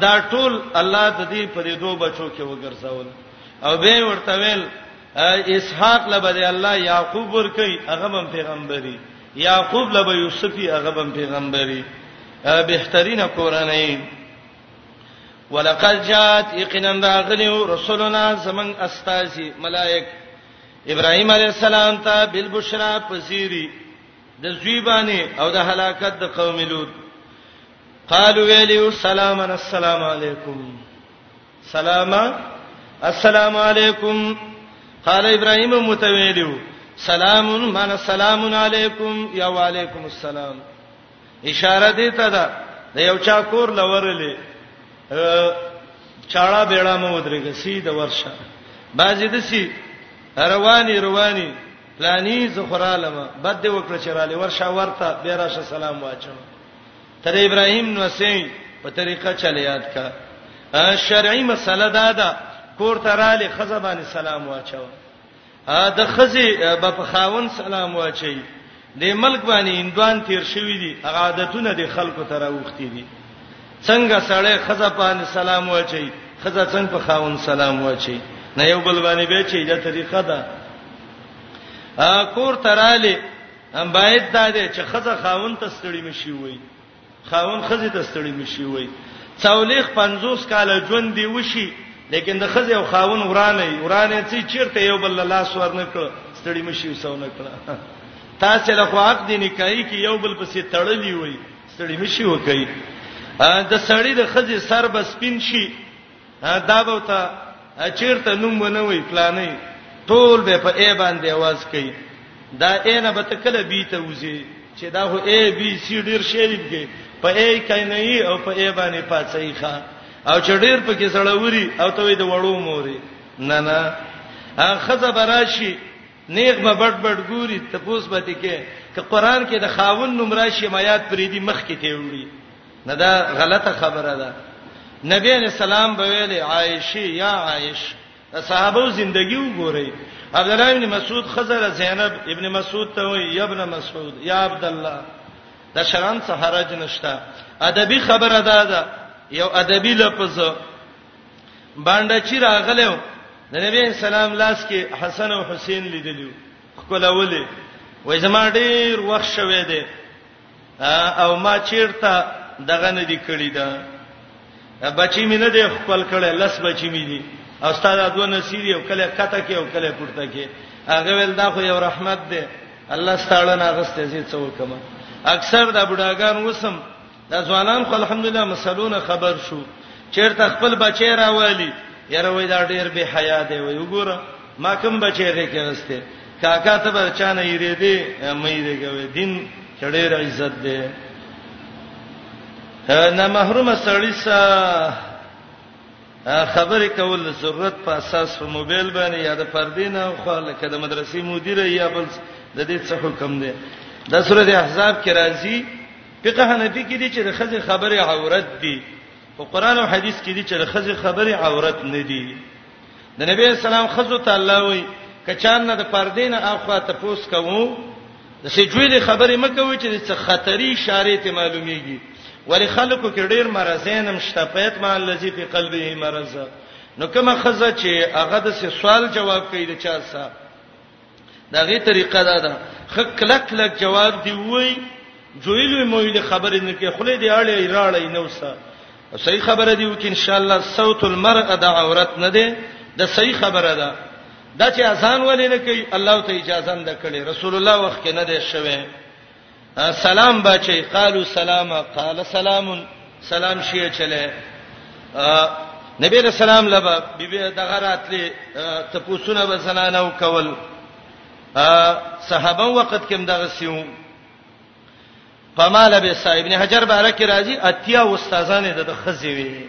دا ټول الله د دې په دې دوه بچو کې وګرځول او به ورته ویل اسحاق لبد الله یعقوب ور کوي هغه هم پیغمبري یعقوب لبه یوسفی هغه هم پیغمبري بهترینه کورنۍ ولقد جات یقینا راغلی رسولنا زمن استاذی ملائک ابراهیم علی السلام ته بالبشرا پسیری د زیبانی او د هلاکت د قوم لوط قالو ویلو سلام السلام علیکم سلام السلام علیکم قال ابراهیم متویلو سلام من سلام علیکم یا وعلیکم السلام اشاره دی ته دا د یو چا کور لورلې چاړه بیړه مو ودرېږي سي د ورشه بازي د سي رواني رواني پلاني زخرالم بد دی وکړه چې را لور شا ورته بیا راشه سلام واچو تر ابراهيم نو سي په طریقه چل یاد کا شرعي مسله دا ده کور ته را لې خزبان سلام واچو د خزي به په خاون سلام واچي د ملک باندې اندوان تیر شوی دي هغه عادتونه د خلکو تر اوختي دي څنګه سړی خزه باندې سلام واچي خزه څنګه په خاون سلام واچي نه یو بل باندې به چي دا طریقه ده کور تراله باید دا دې چې خزه خاون ته ستړي مشي وي خاوند خزه ته ستړي مشي وای څولېخ 50 کال ژوند دی وشي لیکن د خزه او خاون ورانه ورانه چې چیرته یو بل لاس ورنه کړ ستړي مشي وسونه کړ تاسو له خو حق دي نکای کې یو بل پسې تړلی وای ستړي مشي وکي د سړی د خزه سر بس پین شي دا به ته چیرته نوم ونه وي پلانې ټول به په ای باندې आवाज کوي دا ای نه به ته کله بي ته وځي چې دا هو ای بي سي ډیر شریف کې په ای کای نه ای او په ای باندې پاتې ښه او چې ډیر په کې سړوري او ته د وړو موري نه نه خزه براشي نیغ به بډ بډ ګوري تپوس به دي کې ک قران کې د خاون نوم راشي میات پریدي مخ کې ته وړي نه دا غلطه خبره ده نبی علیہ السلام به ویل عائشه یا عائش صحابه زندگی وګورئ عبد الله ابن مسعود خزر زینب ابن مسعود ته وی یا ابن مسعود یا عبد الله دا شران څه حرج نشته ادبي خبره ده دا یو ادبي لفظ باندې چې راغلو د نبی اسلام لاس کې حسن او حسین لیدلیو خپل ولې وای زما ډیر وخت شوه دی او ما چیرته دغه نه دی کړی دا بچی مې نه دی خپل کړي لس بچی مې دي او استاد دوه نصیری او کله کته کې او کله پورته کې هغه ول دا خو یو رحمت دی الله ستاړه نه غسته زی څو کما اکثر د بډاګان وسم د ځوانان خو الحمدلله مسلونه خبر شو چیرته خپل بچی راوالی یره وای دا ډیر به حیا دی وای وګوره ما کوم بچی دی کې غسته کاکا ته به چا نه یری دی مې دی کوي دین چړې را عزت دی نه محروم سړی سا خبرې کول ضرورت په اساس په موبایل باندې یا د پردینه خو لکه د مدرسې مدیر یا بل د دې څه حکم دی د سورته احزاب کې راځي فقه حنفي کې دي چې د خزې خبره عورت دي او قران او حديث کې دي چې د خزې خبره عورت نه دي د نبی اسلام خزو ته الله وای کچان نه د پردې نه اخوا ته پوس کوو د سجویل خبرې مکوي چې څه خطرې اشاره ته معلومیږي ولی خلکو کې ډیر مرزین هم شته پېت ما الذی فی قلبه مرز نو کومه خزه چې هغه د سوال جواب کوي د چا سره دا غي طریقه دا ده خک کلک کلک جواب دی وای جویلوی مویل خبرې نه کې خله دی اړې راړې نه وسه صحیح خبره دی وکي ان شاء الله صوت المرأه د عورت نه دی د صحیح خبره ده دا چې اذان ولې نه کوي الله ته اجازه نه کړي رسول الله وخت کې نه دی شوی سلام بچي قالو سلام قال سلام سلام شي چله نبی رسول الله لبا بیبي دغه راتلې ته پوښتنه به زنانه وکول صحابه وخت کې دغه سیو پماله به صاحب نه حجر بارک راضي اتیا استادانه د خزي وی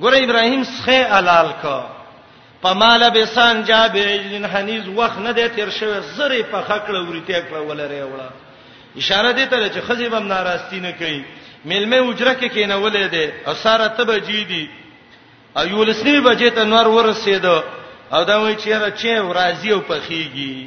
ګوره ابراهيم سخه حلال کو په مال به سان جابین حنیز وخت نه دی تیر شوی زری په خکړه ورته کړه ولري وړه اشاره دې ته چې خزی بم ناراستی نه کوي ملمه اجره کې کینه ولې ده اساره تبه جی دي او یولسنی بجې ته نور ورسېده او دا وای چې را چې ورازي او پخېږي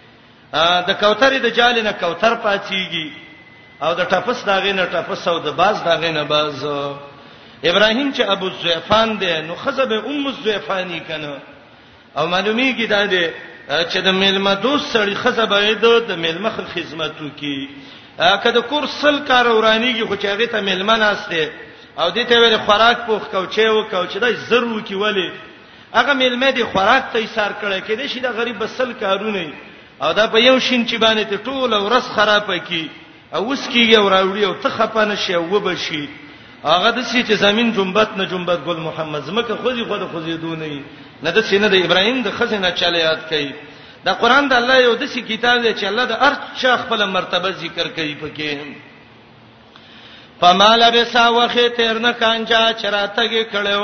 د کوترې د جال نه کوتر پاتېږي او د ټپس داغې نه ټپس او د باز داغې نه باز ابراهيم چې ابو زعفان دی نو خزه به ام زعفانی کنه او معلومیږي دا دی چې د میلمه دوست سړی خزه به د میلمه خدمتو کی کله کور سل کار ورانیږي خو چې هغه ته میلمه ناشته او دې ته ویل خوراک پوخ کوچې وکاو چې دا زرو کی ولی هغه میلمه دی خوراک ته ایثار کړي کې دې شي دا غریب بسل کارونه او دا په یو شین چې باندې ته ټول ورس خراب کی او اوس کیږي او راوړي او ته خپانه شي او وبشي هغه د سې چې زمين جنبت نه جنبت ګل محمد زمکه خوځي خو د خوځي دونې نه د سینه د ابراهيم د خزینه چاله یاد کړي دا قران د الله یو د سې کتاب دی چې الله د هر چا خپل مرتبه ذکر کوي پکې فمال بسا وخت تیر نه کانجا چراتګه کړو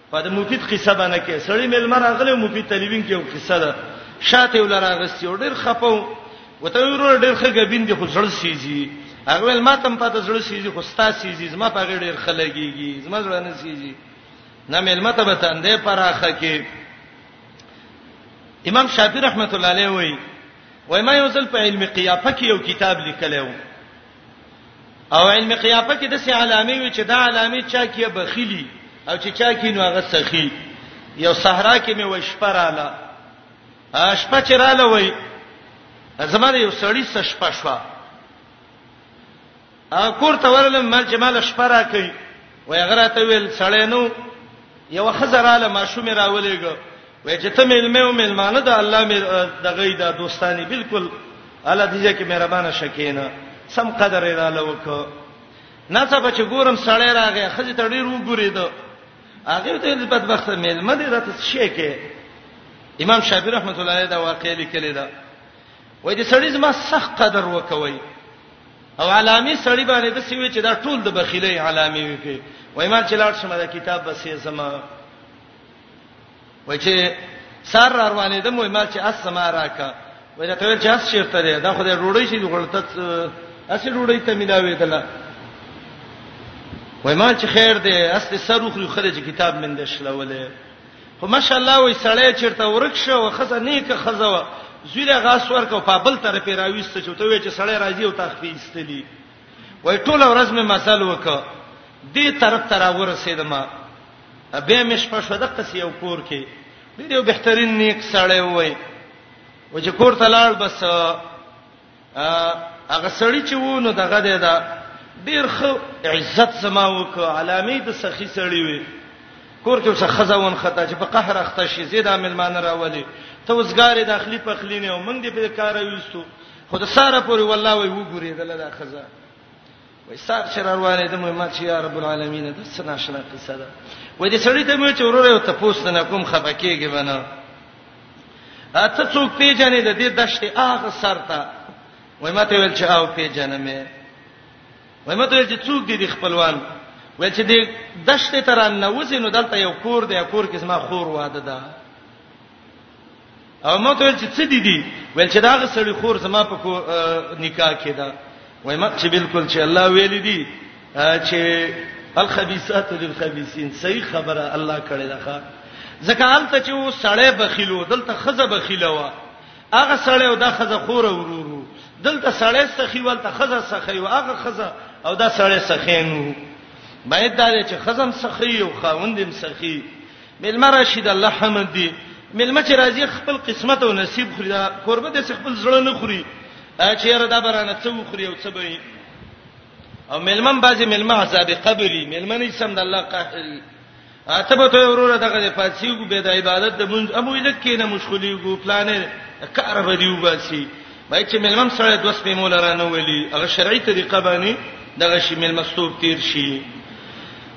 په د مفید قصه باندې کې سړی ملما راغلی مفید تلوین کې یو قصه ده شاته ول راغستی او ډیر خپو وته ورو ډیر خګبین دي خو زړه سیزي هغه ول ما تم پته زړه سیزي خو ستا سیزي زما په غیر ډیر خلګيږي زما زړه نه سیزي نه ملما ته به تندې پراخه کې امام شافعی رحمت الله علیه وای وای ما یو ځل په علم قیافه کې یو کتاب لیکلی و او علم قیافه کې د سي علامه وي چې دا علامه چا کې بخیلی او چې چا کې نو هغه سخی یو صحرا کې مې وشپراله شپه چې رااله وای زماره یو سړی څه شپه شو ا کور ته ورلم مل چې مال شپه را کوي وای غره ته ویل سړی نو یو خزراله ماشوم راولېګو وای چې ته ملمه او ملمانه د الله مې د غي د دوستانی بالکل الله دې چې مهربانه شکینه سم قدر یې را لوک نه څه بچ ګورم سړی راغی خځه ته ډیر وګورید هغه ته دې بدبخت ملمه دې راته شي کې امام شافعي رحمت الله علیه دا واقع لیکلی دا وای دې سړی زما سخت قدر وکوي او علامي سړی باندې د سیوی چې دا ټول د بخیلې علامي وي په وای ما چې لاړ شم دا کتاب بسې زما وچې سار را روانې د مو مال چې اس سما راکا وای دا ته چې اس شرط دی دا خو د ډوړې شي غړته اسی ډوړې ته ملاوي دله وای ما چې خیر دی اس ته سر خو خرج کتاب من د شلولې خو ماشاءالله وای سړی چیرته ورک شو خزه نیکه خزه و زویره غاس ورکو په بل طرف راويست چې ته وای چې سړی راځي او تخفي استلی وای ټول ورځ مې مسل وکړه دې طرف تر ورسېدم بیا مې شپه شو دغه سی یو کور کې ډېر یو بهترین نیک سړی وای و چې کور ته لاړ بس هغه سړی چې وو نو دغه دی دا ډېر خو عزت سما وک علامه د سخی سړی وي کور کې څه خزاون خطا چې په قهر اخته شي زیاده ملمان راولي ته وسګارې داخلي پخلینه او موږ دې په کار وېستو خود ساره پوری والله وي وګوري دلته خزا وای سار چې راروانې ته مې ما چې یا رب العالمین د څه ناشنا قصه ده وای دې سړی ته مې چې وروره یو تاسو نه کوم خپه کېږي بنه اته څوک پیژنې د دې دشتې هغه سر ته وای ماته ویل چې او پیژنې مې وای ماته ویل چې څوک دې خپلوان وای چې دې دشتې تران نه وځي نو دلته یو کور دی کور کې زما خور واده ده او ما ته ویل چې څه دي دي ویل چې داغه سړی خور زما په کو نکاح کې ده وای ما چې بالکل چې الله ویل دي چې الخبيثات للخبيثين صحیح خبره الله کړې ده ښا ځکه الته چې و سړی بخیلو دلته خزه بخیله و هغه سړی او دا خزه خور ورورو دلته سړی سخی ولته خزه سخی او هغه خزه او دا سړی سخی نو باید دا چې خزم سخی او خاوندم سخی مېلمه راشي د الله حمد دی، مېلمه چې راځي خپل قسمت او نصیب خوري، دا کوربه داسې خپل زړه نه خوري چې یاره دا به رانه څه وخوري او څه به یې. او مېلمه هم بعضې مېلمه عذاب قبر وي، مېلمه نه سم د الله قهر وي. ته به ته وروره دغه د پاتسیږو به د عبادت د مونږ امو یې لکه نه مشغولېږو پلانې کار به دی وباسي وای چې ملمم سره د وسپې مولا رانه ولي هغه شرعي طریقه باندې دغه شی ملمستوب تیر شي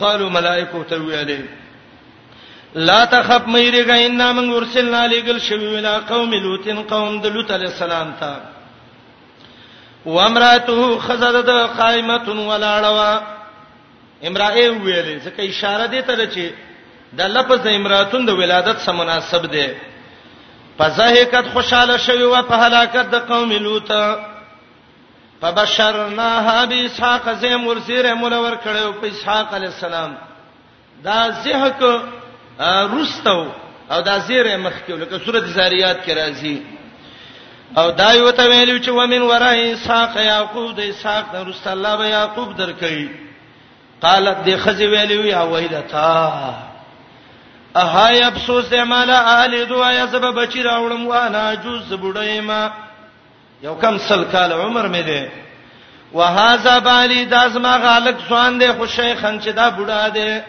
قالو ملائکه ته ویلې لا تخف مې رګا ان من ورسلنا لګل شوی ولا قوم لوتن قوم د لوط علی السلام ته وامراته خزدت قائمه ولاړوا امراه ویلې ځکه اشاره دې ته چې د لفظ امراتون د ولادت سره مناسب دی په ځای کډ خوشاله شوی و په هلاکت د قوم لوط فبشرناها باسحاق زم ورسره مول ور کړو په اسحاق علی السلام دا زهک رستو او دا زیره مخکې لکه سورته زاریات کې راځي او دا یو ته ویلو چې ومن ورای اسحاق یعقوب د اسحاق د رسول الله به یعقوب درکې قالت د خزی ویلو یا ویلتا اهای افسوس دی مالا اهل دعا یا زب بچی راوړم وانا جوز بډای ما یو کم سل کال عمر مې دی وهذا بالی دا زما غالک ځوان دی خو شیخن چې دا بوډا دی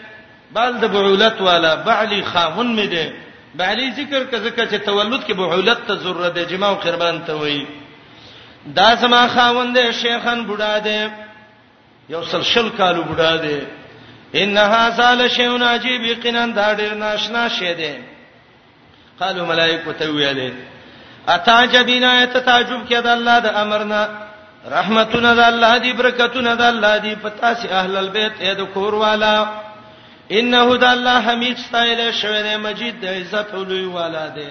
بل د بعولت والا بعلی خاون مې دی بعلی ذکر کزه چې تولد کې بعولت ته ضرورت دی جما او قربان ته وایي دا زما خاون دی شیخن بوډا دی یو سل شل کالو بوډا دی انها زال شیون عجیب یقینا دا ډیر ناشنا شی دی قالو ملائکه ته ویلې اتعجبینا تتعجب کې د الله د امرنا رحمتونه د الله دی برکتونه د الله دی پتا سي اهل البيت اې د کور والا انه د الله حمید ستایل شوی دی مجید د عزت او لوی والا دی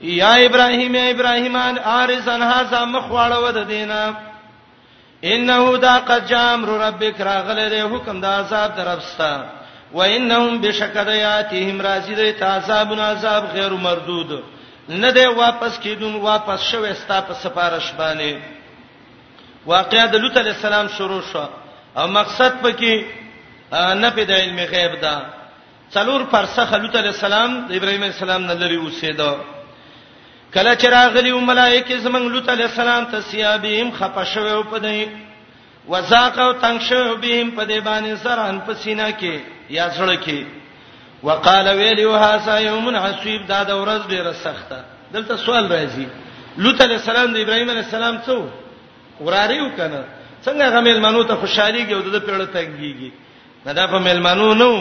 یا ابراهیم یا ابراهیمان ارزن هاذا مخواړو د دینه انه دا قد جامر ربک راغله د حکم د عذاب درپستا و انهم بشکدیاتهم راضی د عذاب عذاب غیر مردود نه دی واپس کیدون واپس شوې ستا په سفارش باندې واقعا د لوط علی السلام شروع شو او مقصد پکې نه په د علم غیب ده څلور پرسخه لوط علی السلام د ابراهیم علی السلام نه لري اوسېده کله چې راغلی ملائکه زمنګ لوط علی السلام ته سیابیم خپشوي او پدې وزاق او تنگ شو بهم په دې باندې سران په سینا کې یا زړه کې وقال ویلو هاذا یوم حسیب دا د ورځ ډیره سخته دلته سوال راځي لوط علی السلام د ابراهیم علی السلام څو وراره وکنه څنګه غمیل منو ته خوشحالي کې او د پیړه تنګيږي نه دا په ملمنو نو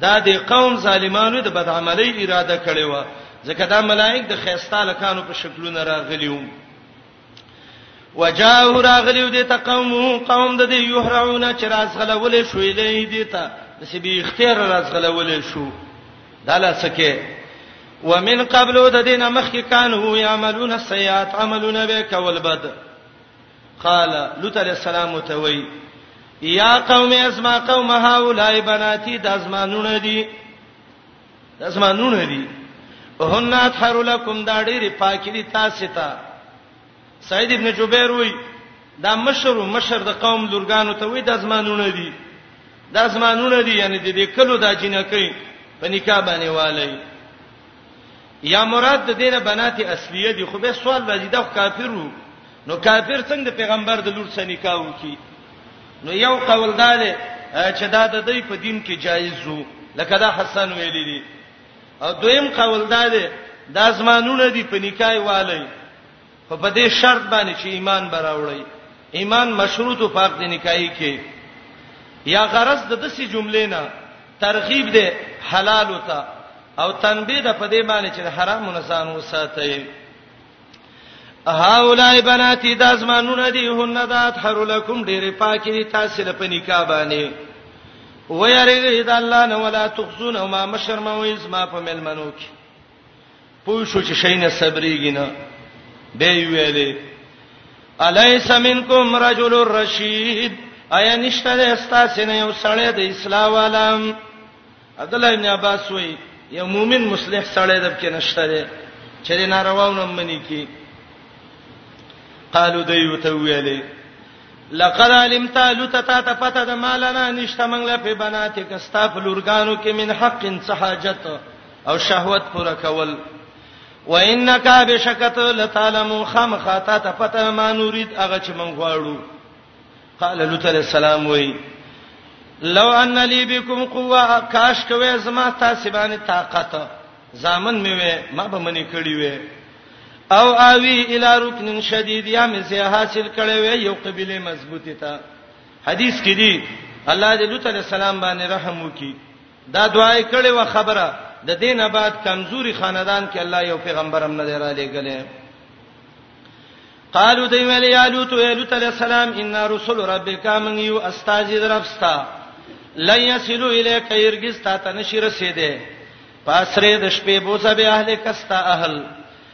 دا د قوم ظالمانو د بدعملۍ اراده کړې و ځکه دا ملائک د خيستا لکانو په شکلونه راغلیو وجاء راغلیو د تقوم قوم د یحرعون چې رازغلول شوې لې دي ته د سبي اختیار رازغلول شو داله سکه ومن قبل د دینه مخکې کانو یعملون السیئات عملونه به کول بد قال لوط علیہ السلام ته وی یا قوم اسما قوم هؤلاء بناتی د ازمانونه دي د ازمانونه دي هن اطهر لكم دا ډېری پاکي دي تاسو ته سعید ابن جبیر وی دا مشر مشر د قوم لورګانو ته وی د ازمانونه دي د ازمانونه دي یعنی د دې کلو د جنکې په نکاح باندې والي یا مراد د دینه بنات اصلیه دي خو به سوال راځي دا کافرو نو کافر څنګه د پیغمبر د لور سره نکاح وکي نو یو قول دا دی چې دا د دوی په دین کې جایز وو لکه دا حسن ویلی دی او دویم قول دا دی دا زمانونه دي په نکاح والی خو په دې شرط باندې چې ایمان براوړی ایمان مشروط او پاک دي نکایي کې یا غرض د دسي جملې نه ترغیب ده حلال وتا او تنبیه ده په دې باندې چې حرام نسان وساتي هاولای بناتی د ازمانونه دی هن دات حر لکم ډېر پاکي دي تاسو له پنیکا باندې ويرګی د الله نه ولا تخزون ما مشرموي زما په ملمنو کې پوه شو چې شي نه صبرېږي نه به ویلې الیس منکم رجل الرشید آیا نشته د استاسې نه یو سړی د اسلام عالم عدل ابن عباس وی یو مؤمن مصلح سړی د کې نشته دی چې د نارواونه منی کی قالو د یو ته ویلې لقد علمت لتتا تفتا د مالنا نشته منګله په بناتک استاف لورګانو کې من حق صحاجت او شهوت پوره کول وانک بشکت لتعلم خامخاتا ته پته ما نورید هغه چې مونږ غواړو قال لوط علیہ السلام وی لو ان لی بكم قوه کاش کوي زما تاسو باندې طاقت زامن مې وې ما به منی کړی وې او اوی الی رکن شدید یا مې سه حاصل کړی وې یو قبيله مضبوطی تا حدیث کې دی الله دې لوط علیہ السلام باندې رحم وکړي دا دعا یې کړې و خبره د دې نه بعد کمزوري خاندان کې الله یو پیغمبر هم نه دی را لېږلی قالو دی ویل یا لوط یا لوط علی السلام ان رسول ربک من یو استاذ درفستا لا یسلو الیک یرگز تا تنشی رسیده پاسره د شپې بوسه به اهل کستا اهل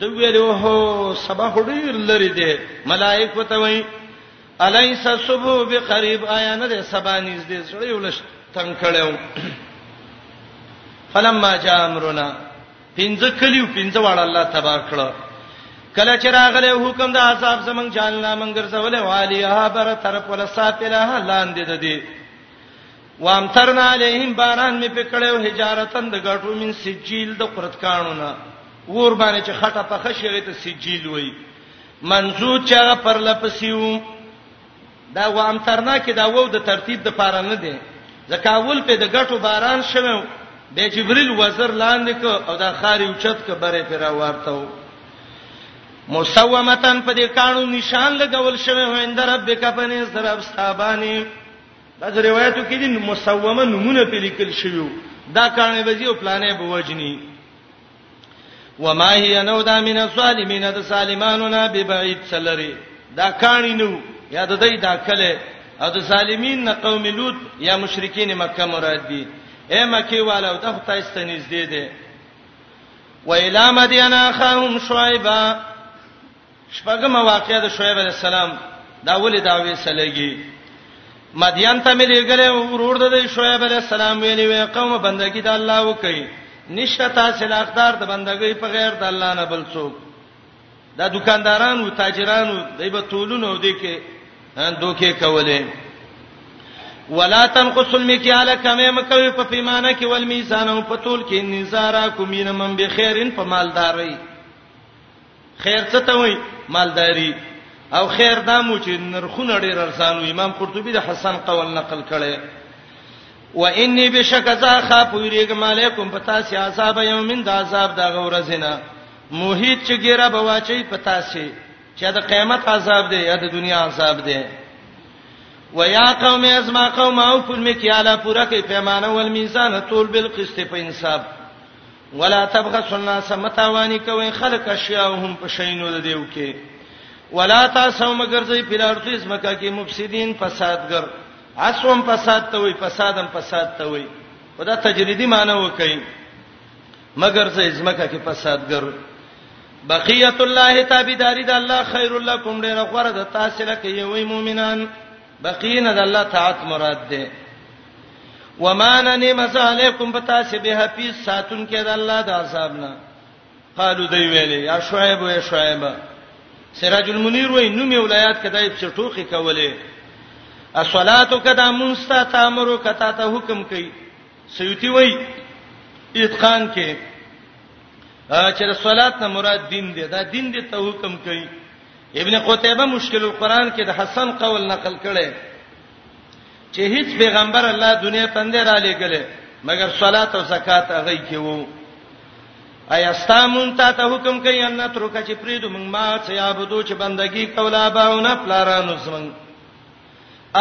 د ویلو هو سبا هډیر لري دي ملائک وته وای الیس صبح بقریب آیا نه ده سبا نږدې سړی ولش تنگ کړو فلما جاء امرنا پنځه کلیو پنځه واړه الله تبا کړو کله چې راغله حکم د عذاب زمنګ جاننا منګر زول والیا بر طرف ولا ساتله لاندې د دې وامترنا علیهم باران می پکړیو حجارتن د غټو من سجیل د قرت کانونه ور باندې چې خټه په خشغه ته سجیل وای منزوج چا پر لپسیو دا وامترنا کې دا وو د ترتیب د پاره نه دی ځکه اول په د غټو باران شوه د جبريل وزر لاندې کو او دا خاري اوچت کو بره پر ورته وو مسومتن په دې کانو نشان لګول شوی هو اند ربک پنه سرب ستابانی بعض روایتو کې دي مسومه نمونه په لیکل شوی دا کانه بزی او پلانې به وجنی وما هي نو دا من الظالمین د سالمانو نه به بعید سلری دا کانی نو یا د دې دا کله او د سالمین نه قوم لوط یا مشرکین مکه مراد دي اے مکی والو ته خدای ستنیز دی دی و الی مدین اخاهم شعیبا شپږمه واقعه د شعیب علی السلام دا ولې دا وېسلېږي مدین ته مې لګلې ورور د شعیب علی السلام ویلې وې قوم بندګی د الله وکي نشته تاسو لاخدار د بندګۍ په غیر د الله نه بل څوک دا دکانداران او تاجران دوی به تولونو دي کې دوکې کولې ولا تنقص المكيال کمه مکوي په پیمانه کې ول میزان او په تول کې نزارا کومینه من بخیرن په مالداري خیر څه ته وای مالداری او خیر دا مو چې نرخونه ډیر ارزانو امام قرطبي د حسن قول نقل کړي و انی بشک ذا خاف یریګم علیکم پتا سی عذاب یومین د عذاب د غورزینا موهیت چې ګیره بواچی پتا سی چې د قیامت عذاب دی یا د دنیا عذاب دی و یا قوم ازما قوم او فل میکیالا پورا کې پیمانه ول میزان طول بالقسط په انصاف ولا تبغسوا الناس متاوانی کوي خلق اشیاهم په شینو د دیو کې ولا تاسو مگر زی پیرارتو اسمکا کې مفسدین فسادګر اسوم فساد ته وي فسادم فساد ته وي خدا تجریدی معنی وکي مگر زی اسمکا کې فسادګر بقیت الله تابعداري د الله خیر لکم ډیر غره د تاسو لکه یوې مؤمنان بقی نه د الله طاعت مراد ده وما ننم علیکم بتاسه به حفیظ ساتون کې د الله د عذاب نه قالو دی ویلې یا شعیب یا شعیب سراج المنیر وای نومي ولایت کدای په ټوخي کولې الصلات کدا منستا تامرو کتا ته حکم کوي سیوتی وای اتقان کې چې صلات نه مراد دین دی دا دین دی ته حکم کوي ابن قتيبه مشکل القرآن کې د حسن قول نقل کړي چې هیڅ پیغمبر الله دنیا ته نه را لېګلې مګر صلات او زکات هغه کې وو ایا استامون ته ته حکم کوي ان ترکه چې پریدو موږ ما چې عبادت چې بندگی کولا باونه پلارانو سمنګ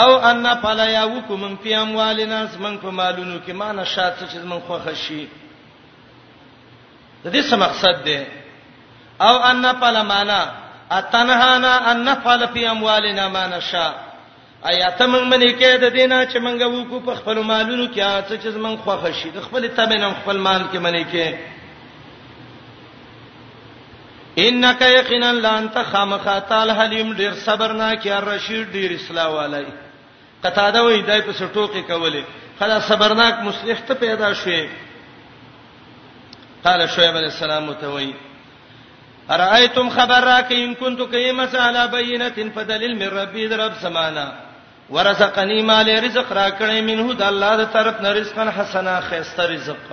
او ان فلا یاوکم فی اموالنا سمنګ په مالونو کې ما نشات چې سمنګ خوښ شي د دې څه مقصد دی او ان نفعل معنا اتنهانا ان نفعل فی اموالنا ما نشاء آیات موږ منې کې د دینه چې موږ وکړو په خپل مالونو کې هغه چې موږ خوښ شي د خپل تمنم خپل مال کې منې کې انک یقینا لانت خامخاتال حلیم ډیر صبرناک یا رشید ډیر اصلاح والای قتاده وای دای په سټوکې کولې خدا صبرناک مصلح ته پیدا شوې قال شعیب علیہ السلام متوي ارایتم خبر راک ان كنت قیمه علی بینه فدلیل من ربی رب سمانا ورزقنی مال رزق را کړی منه د الله د طرف نه رزقن حسنا خیسته رزق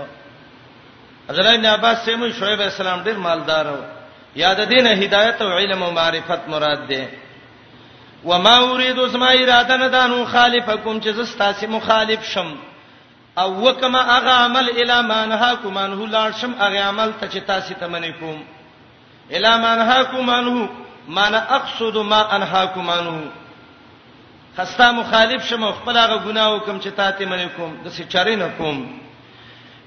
حضرت ابن عباس سیمو شعیب السلام ډیر مالدار و یاد دینه هدایت او علم او معرفت مراد ده وما اريد اسما اراده نه دانو خالفکم چې زستا سي مخالف شم او وکما اغه عمل الا مانهاکم انه لاړ شم اغه عمل ته چې تاسو ته منې کوم الا مانهاکم انه مانا اقصد ما انهاکم انه خستا مخالف شم خپل هغه ګناو کوم چې تاسو منې کوم د څه چارې نه کوم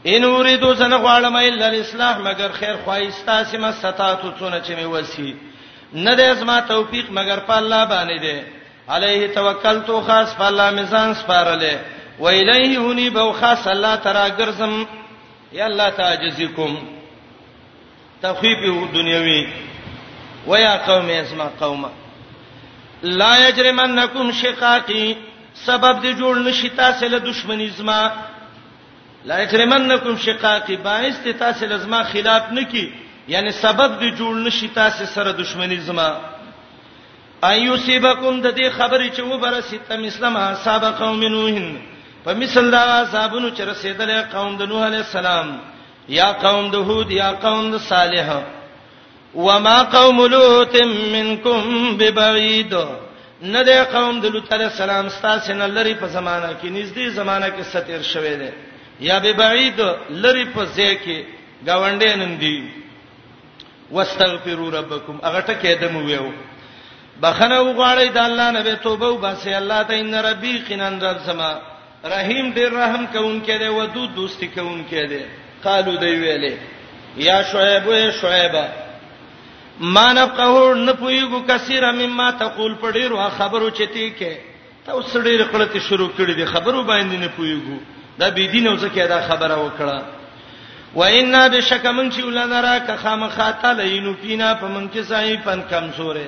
ان اوریدو زنه غواړم الا الاصلاح مگر خیر خوایستا سم ستاتو څونه چې می وسی نه ده زما توفیق مگر په الله باندې ده علیه توکلت خاص په الله میزان سپارله و الیه هنی بو خاص الله ترا ګرځم یا الله تعجزکم تخفیف دنیوی و یا قوم اسما قومه لا یجرمنکم شقاقی سبب دې جوړ نشي تاسو له دشمنی زما لا یکرمنکم شقاقی باعث ته تاسو لزما خلاف نکی یعنی سبب دی جوړ نشی تاسو سره دښمنی زما ايوسيبکم د دې خبرې چې و بر سیت مسلم حساب قوم نوح په مثل دا صاحبونو چې رسیدل قوم د نوح علی السلام یا قوم د هود یا قوم د صالح وما قوم لوط منکم ببعید نه د قوم د لوط علی السلام ستاسو نه لری په زمانہ کې نږدې زمانہ کې ستیر شوه دی یا به بعید لری په ځای کې گاونډې نن دی واستغفروا ربکم هغه ټکه دمو ویو بخنه وغواړی د الله نه به توبه وباسي الله ته ان ربي قنان رب سما رحیم ډیر رحم کوونکی دی ودود دوستی کوونکی دی قالو دی ویلې یا شعیب اے شعیبه ما نفقه نه پویګو کثیر مما تقول په ډیرو خبرو چتی کې ته اوس ډیر قلت شروع کړی دی خبرو باندې نه پویګو دا بی دین اوس کې دا خبره وکړه وإنا بشک من چې ولنرا که خامخاته لینو پینا په من کې صحیح پن کمزورې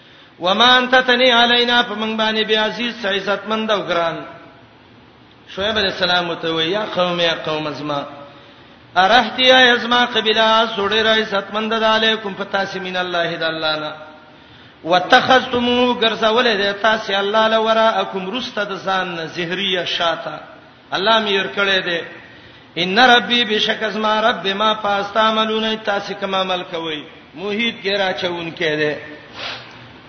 وما انت تنی علینا فمن باندې بیا عزیز عزت مند او ګران شعیب علیہ السلام ته وی یا قوم یا قوم ازما ارحتی یا ازما قبیلا سوړی را عزت مند علیکم فتاسی من الله د الله نه واتخذتمو غرزول د تاسو الله لورا اکم رسته د ځان زهریه شاته الله مې ير کړې دې ان ربي بشک از ما رب ما پاستعملون تاسو کوم عمل کوي موحد کې را چون کې دې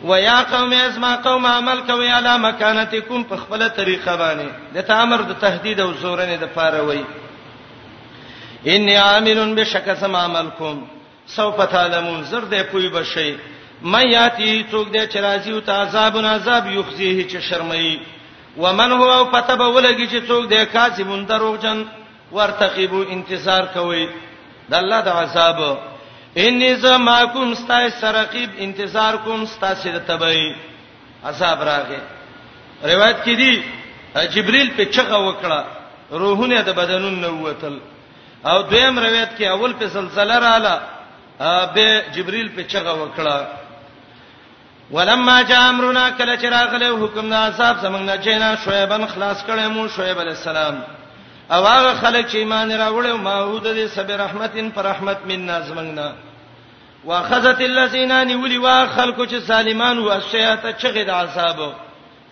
ويا قوم از ما قوم عمل کوي علا مکانتکم په خپل طریقه باندې د تامر د تهدید او زورنې د پاره وي ان عاملون بشک سم عملکم سوف تعلمون زر دې پوي بشي مې یاتی څوک دې چې راځي او ته عذاب نه عذاب یخزیه چې شرمای ومن هو او پته به ولګي چې څوک دې کاذبون دروغجن ورتقبو انتظار کوي د الله د عذاب انی زما کوم ستای سرقیب انتظار کوم ستا سره تبعی عذاب راغی روایت کې دی جبريل په چغه وکړه روحونه د بدنونو وتل او دویم روایت کې اول په سلسله رااله به جبريل په چغه وکړه ولما جاء امرنا کله چې راغله حکم د عذاب زمنګ نه چینا شعیبن خلاص کړي مو شعیب علی السلام او هغه خلک چې ایمان راوړل او ماحود دې سبه رحمتین پر رحمت منا زمنګ نه واخذت الذين نولي وا خلکو چې سالمان او الشیاته چغه د عذاب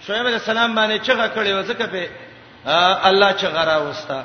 شعیب علی السلام باندې چغه کړي وځکه په الله چغه راوستا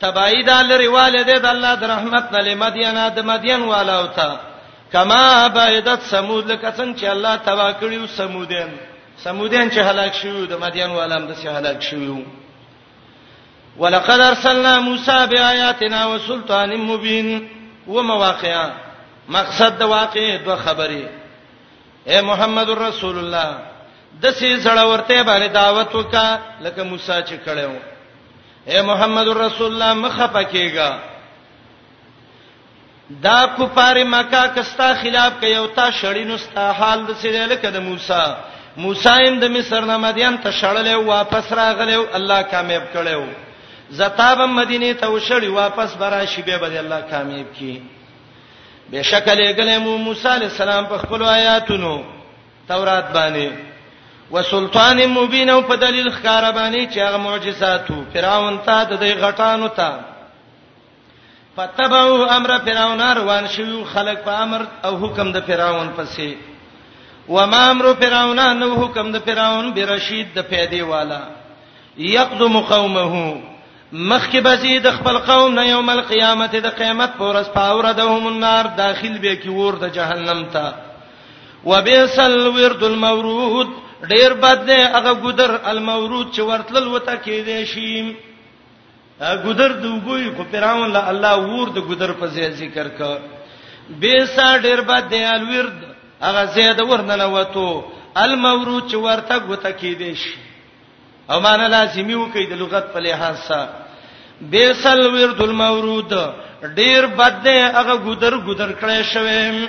تبایی دا لري والده د الله د رحمت نه لمدین د مدین والا او تا کما بعدت سمود لکه څنګه چې الله تبا کړیو سمودین سمودین چې هلاک شوو د مدین والا هم د سه هلاک شوو ولقد ارسلنا موسی بیااتنا وسلطان مبین ومواقعا مقصد د واقع دوه خبرې اے محمد رسول الله د سې زړورته باندې دعوت وکا لکه موسی چې کړو اے محمد رسول الله مخه پکېګا دا کفار مکه کستا خلاف کوي او تا شړینو ستا حال د سړي لکه د موسی موسی هم د مصر نه مدین ته شړلې او واپس راغلې او الله کامیاب کړو زتاب مدینه ته وشړی واپس برا شی به به الله کامیاب کی بشکل ګلې مو موسی علی السلام په خپل آیاتونو تورات باندې وسلطان مبین او په دلیل ښکارا باندې چې هغه معجزات وو فرعون ته د دې غټانو ته فتبعوا امر فرعون روان شو خلق په امر او حکم د فرعون پسې وما امر فرعون نو حکم د فرعون برشید د پیدې والا یقدم قومه مخک بزی د خپل قوم نه یوم القیامت د قیامت پر ورځ پاوره دهم النار داخل به کی ور د جهنم ته وبئس الورد المورود ډیر بد دی هغه ګودر المورود چې ورتلل وته کې دی شي ګودر د وګوي خو پراون له الله ور د ګودر په ځای ذکر کا بیسا ډیر بد دی الورد هغه زید ورننه وته المورود چې ورته غوته کې دی شي او معنا لازمی وکي د لغت په لحاظ سره بیسل ورد المورود ډیر بد دی هغه ګودر ګودر کړی شوی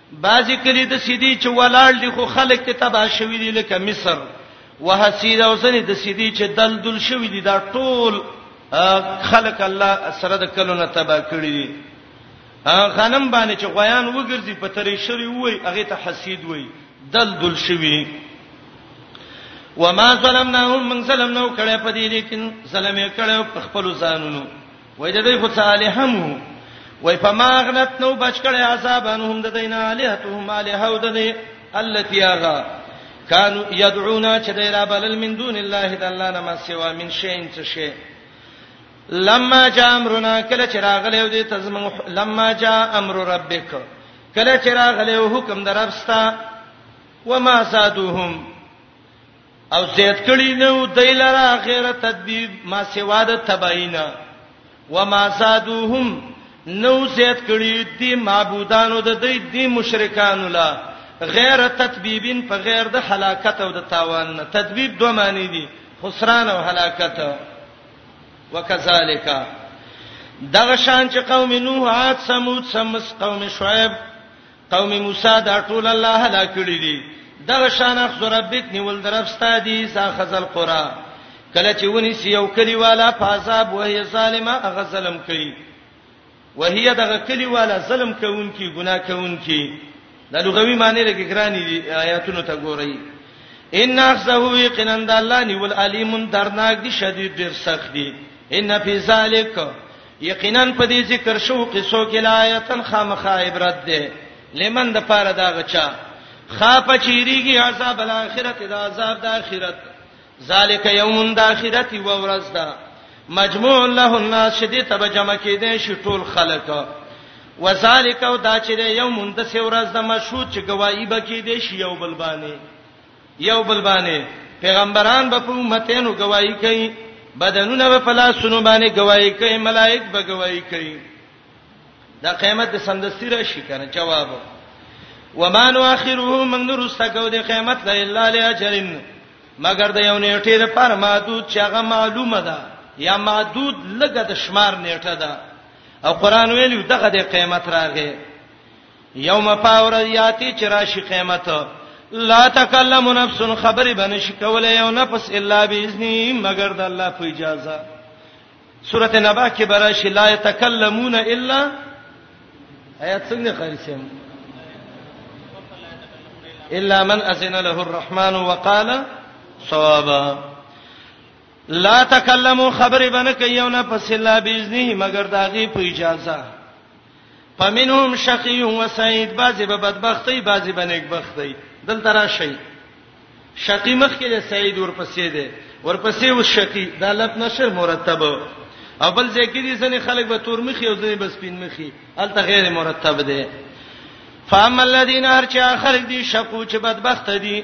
بعضی کلی د سیدی چې ولاړ دي خو خلک ته تبا شوی دي لکه مصر وهسید او سنې د سیدی چې دلدل شوی دي دا ټول خلق الله سره د کلونه تبا کړی دي غنم باندې چې غیان وګرځي په ترې شری وای هغه ته حسید وای دلدل شوی وما ظلمناهم من ظلمنا کړه په دې لیکن ظلم یې کړه په خپل ځانونو وای د دوی خو صالحم وو وای فما غنت نو بچ کړي عذاب انهم د دینه الہتهم الہو د دې التي اغا کانو یدعونا چې د را بلل من دون الله د الله نه ما سوا من شین څه شی لما جاء امرنا کله چې راغلی و دې تزم لما جاء امر ربک کله چې راغلی و حکم دربستا وما سادوهم او زید کړي نو دایلره اخره تدبیب ما سوا د تبعینا وما زادوهم نو زید کړي دي معبودانو د دې دي مشرکانو لا غیر تدبیبین په غیر د هلاکت او د تاوان نه تدبیب دوه معنی دي خسران او هلاکت وکذالک دغه شان چې قوم نوح عاد ثمود سمس قوم شعیب قوم موسی دا ټول الله هلاک کړی دي دغه شان اخذ ربک نیول درفستا دي ساخذ القرى کله چې ونی سی یو کلی والا فاصاب وهي ظالمه هغه ظلم کوي وهي دغه کلی والا ظلم کوونکی ګناه کوونکی د لغوي معنی لکه ګرانی دي آیاتونو ته ګورئ ان اخذه یقینا د الله نیول علیمون درناک دي شدید ډیر سخت دي ان فی ذلک یقینا په دې ذکر شو قصو کې لایتن خامخا عبرت ده لمن د پاره دا غچا خاپ چیریږي عذاب الاخرت د عذاب د اخرت ذالک یوم د اخرت و ورځ ده مجموع له الناس شدی تب جمع کیدې شي ټول خلک وذالک او دا چې یوم د سورز د مشهود چې گواہی بکې دې شي یو بل باندې یو بل باندې پیغمبران به په امتینو گواہی کوي بدنونه به په لاسونو باندې گواہی کوي ملائک به گواہی کوي دا قیامت د سمدستی راشي کنه جواب وما نؤخره من نرستکو د قیامت لا الا لاجرن مگر د یو نیټه د پر محدود چې هغه معلومه ده یا محدود لګه د شمار نیټه ده او قران ویلو دغه د قیامت راغې یوم پاور یاتی چراشی قیامت لا تکلم نفس خبر بن شکول یو نفس الا باذنی مگر د الله په اجازه سورته نبا کې براشی لا یتکلمون الا آیات څنګه قاری سم الا من اذن له الرحمن وقال صوابا لا تکلموا خبر بنک یو نفس الا باذنی مگر داغي په اجازه فمنهم شقي و سعید بعضی به بدبختی بعضی به نیکبختی دلته راشي شقي مخ کې دی سعید ورپسې دی ورپسې اوس شقي د لب نشر مرتب او بل ځکه دي ځنې خلک به تور مخي او ځنې به سپین مخي الته غیر مرتب دی فاما الذين ارجا خلق دي شقو چې بدبخت دي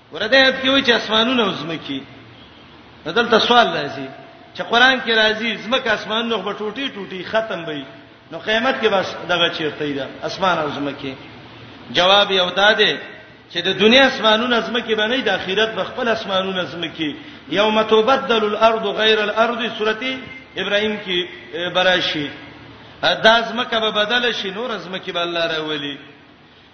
ورته یاد کیوي چې اسمانونه او زمکی دلته سوال راځي چې قران کې راځي زمکه اسمانونه په ټوټي ټوټي ختم وي نو قیامت کې بس دغه چیرته دی اسمان او زمکه جواب یو داده چې د دنیا اسمانونه زمکه باندې د اخرت په خپل اسمانونه زمکه یوم تبدل الارض غیر الارض سورته ابراهیم کې براشي دا زمکه به بدل شي نور زمکه به الله راولي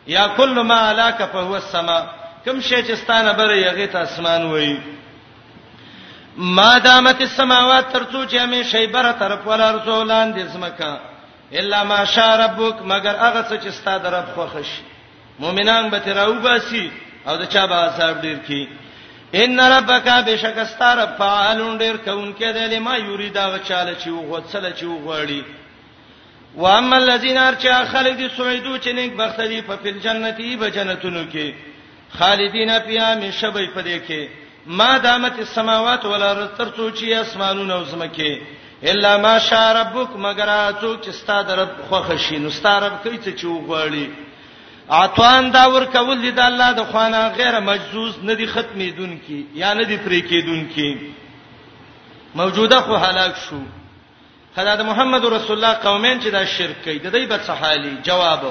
یا کل ما علاک فهو السما کوم شی چې ستانه بره یغه ته اسمان وای ما دامت السماوات ترڅو چې همې شی بره طرف ولا رسولان دې زمکا الا ما شاء ربک مگر هغه څه چې ستاسو در رب خوښ مؤمنان به تراو باسي او د چا به حساب ډیر کی ان ربک بشک استار فعال ډیر کون کې د لما یرید هغه چاله چې وغوڅل چې وغوړي و اما الذين ارجا خلق دي سعيدو چې نیک بخت دي په فل جنتي به جنتونو کې خالدین فیها مشبې پدې کې ما دامت السماوات والارض تر څو چې اسمانونه او زمکه الا ما شاء ربک مگر اتو چې ستاد رب خوخه شي نو ستاد رب کوي چې وغواړي عطوان دا ور کول دي د الله د خوانه غیر مجزوز نه دي ختمې دن کی یا نه دي پرې کې دن کی موجوده خو هلاک شو خدا د محمد رسول الله قومین چې دا شرک کوي د دې بد صحالي جواب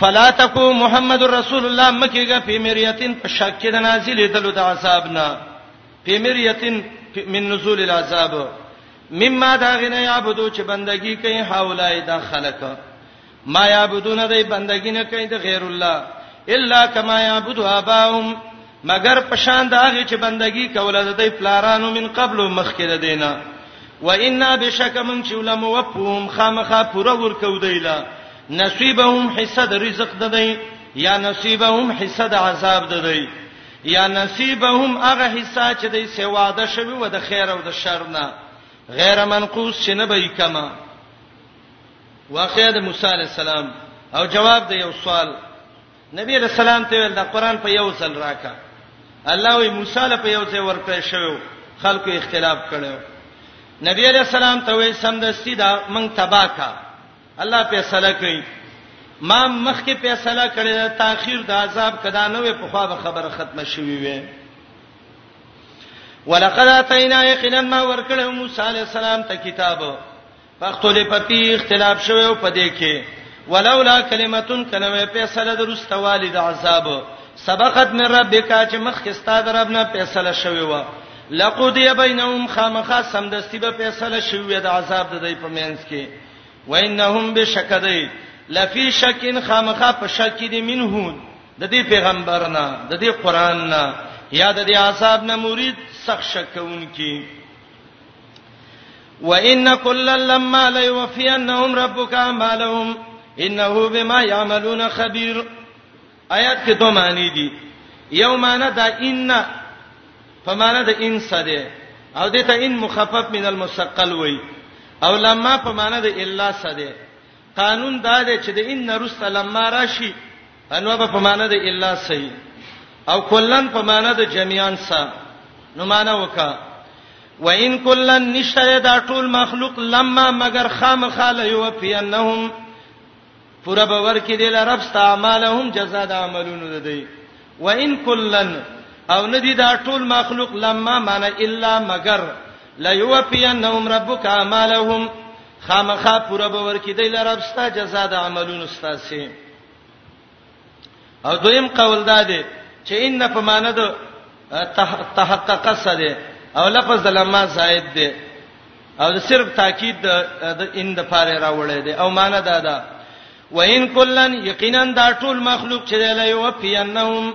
فلا تکو محمد رسول الله مکیګه په مریتین په شک کې د نازل دلو د عذاب نه په مریتین من نزول العذاب مما دا غنه یعبدو چې بندگی کوي حولای دا خلک ما یعبدون دی بندگی نه کوي د غیر الله الا کما یعبد اباهم مگر پشان د هغه چې بندگی کوله د دی پلارانو من قبل مخکې د دینه و انا بشک من چې علم وفهم خامخه پوره ورکو دیلا نصیبهم حصہ د رزق د دی یا نصیبهم حصہ د عذاب د دی یا نصیبهم هغه حصہ چې د سواده شوی و د خیر او د شر نه غیر منقوص چې نه به کما واقعه د موسی علی السلام او جواب د یو سوال نبی علیہ السلام ته ویل دا قران په یو ځل راکا الله وی موسی له په یو ځای ورکړ شو خلکو اختلاف کړو نبی علیہ السلام ته وی سمدستی دا من تبا کا الله فیصله کوي ما مخکې فیصله کړې ده تاخير د عذاب کدا نه وي په خوا به خبره ختمه شوي وي ولقد اتینا یقینا ما ورکړو موسی علی السلام ته کتاب پښتو دې په پی اختلاف شوی او په دې کې ولولا کلمتون کلمه فیصله درسته والد عذاب سبقت من ربک چې مخ کې ستاد ربنا فیصله شوی و لقضی بینهم خامخا سمدستی به فیصله شوی د عذاب د دې په مینس کې وانهم بشکدی لفی شکین خامخا په شک کې دي منه د دې پیغمبر نه د دې قران نه یا د دې عذاب نه مرید سخت شکون کی وان كل لما ليوفينهم ربك اعمالهم انه بما يعملون خبير آیات کې دوه معنی دي یو معنی دا ان په معنی د ان سده او دته ان مخفف من المثقل وای او لما په معنی د الا سده قانون دا دی چې د ان رست لما راشي انو به په معنی د الا صحیح او کلن په معنی د جميعان سا نو معنی وکا وان کلن نشره دا ټول مخلوق لما مگر خامخاله یو فی انهم پورا باور کې دی لرب ست اعمالهم جزاء د عملونو ده دی وان کلن او ندی دا ټول مخلوق لما معنی الا مگر لا یو فی انهم ربک اعمالهم خامخا پورا باور کې دی لرب ست جزاء د عملونو ستاسو او دویم قول دا دی چې ان په معنی د تحقق سره او لفظ لما زائد دی او صرف تاکید د ان د پاره راوړی دی او معنی دا ده وان کلن یقینا دا ټول مخلوق چې له یو پیانهم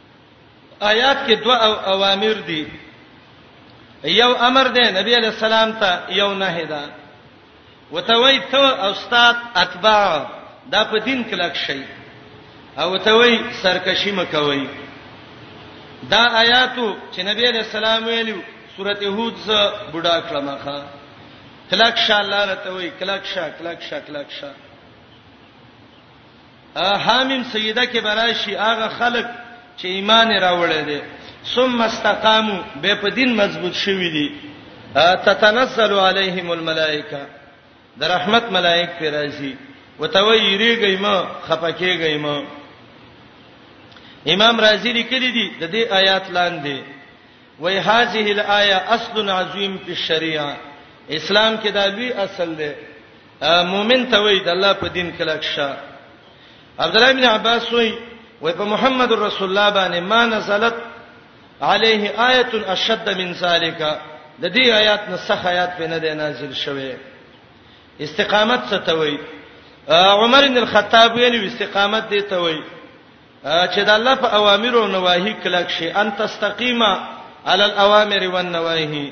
آیات کې دوه اوامر دي یو امر دی نبی علی السلام ته یو نه ده وته وای ته استاد اتباع دا په دین کې لک شي او ته وای سرکشي مکوي دا آیاتو چې نبی علی السلام ویلو سورته هود ز بډا کلمخه کلک شاله رته وای کلک شا کلک شا کلک شا حامیم سیده کې براشي هغه خلک چې ایمان راوړی دی ثم استقاموا به په دین مضبوط شوی دي تتنزل عليهم الملائکه د رحمت ملائک پر راځي وتویریږي ما خپکیږي ما امام رازی لیکلی دی د دې آیات لاندې وای هذه الايه اصل عظیم په شریعه اسلام کې دا لوی اصل دی مؤمن ته وای د الله په دین کلک شه عبد الله بن عباس وای وای په محمد رسول الله باندې ما نزلت عليه آیه اشد من ذالک د دې آیات نه څخه آیات په نه دی نازل شوه استقامت څه ته وای عمر بن الخطاب ویل استقامت دې ته وای چې د الله په اوامر او نواهی کلک شي ان تستقیما علی الاوامر والنواهی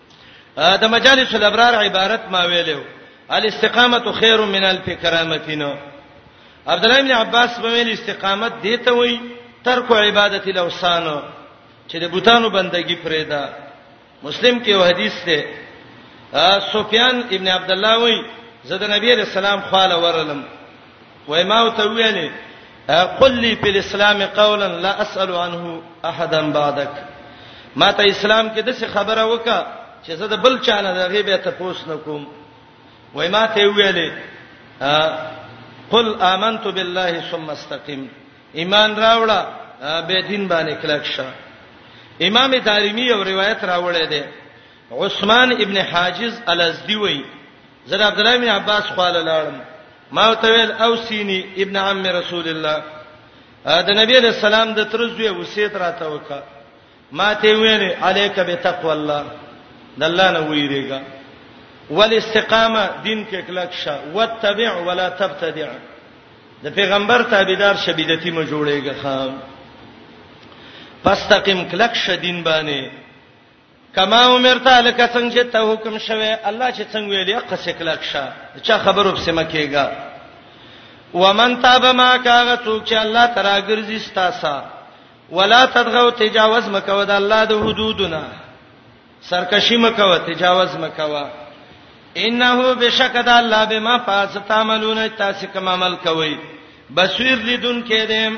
د مجالس الابرار عبارت ما ویلو الاستقامت خیر من الف کرامتنا عبد الله ابن عباس په ویل استقامت دی ته وای ترک عبادت الاوثان چې د بوتانو بندگی پرې ده مسلم کې یو حدیث ده سفیان ابن عبد الله وای زه د نبی رسول الله خاله ورلم وای ما او ته ویلې قل لي په اسلام قولا لا اسال عنه احدا بعدك ما ته اسلام کې د څه خبره وکا چې زه د بل چا نه دغه به ته پوس نکوم وای ما ته ویلې قل آمنت بالله ثم استقم ایمان راوړه به دین باندې کلک شه امام دارمی یو روایت راوړی دی عثمان ابن حاجز الازدی وایي زه د عبد الله بن عباس خواله لاړم ما ته ویل او سینی ابن عم رسول الله د نبی علیہ السلام د ترزوی وصیت راته وکړه ما ته ویل الیک بتقوا الله د الله نه ویریږه والاستقامه دین کې کلک شه وتتبع ولا تبتدع د پیغمبر تابعدار شبیدتی مو جوړیږه خام پستقیم کلک شه دین باندې کما امرت لکه څنګه چې ته حکم شوه الله چې څنګه ویلې قصې کلک شه چا خبرو په سم کېګا ومن تاب ما کاغه څوک چې الله ترا ګرځي ستاسا ولا تدغو تجاوز مکو د الله د حدودنا سرکشي مکو تجاوز مکو انه بشک د الله بما فاس تعملون تاسو کوم عمل کوي بصیر لیدون کې دې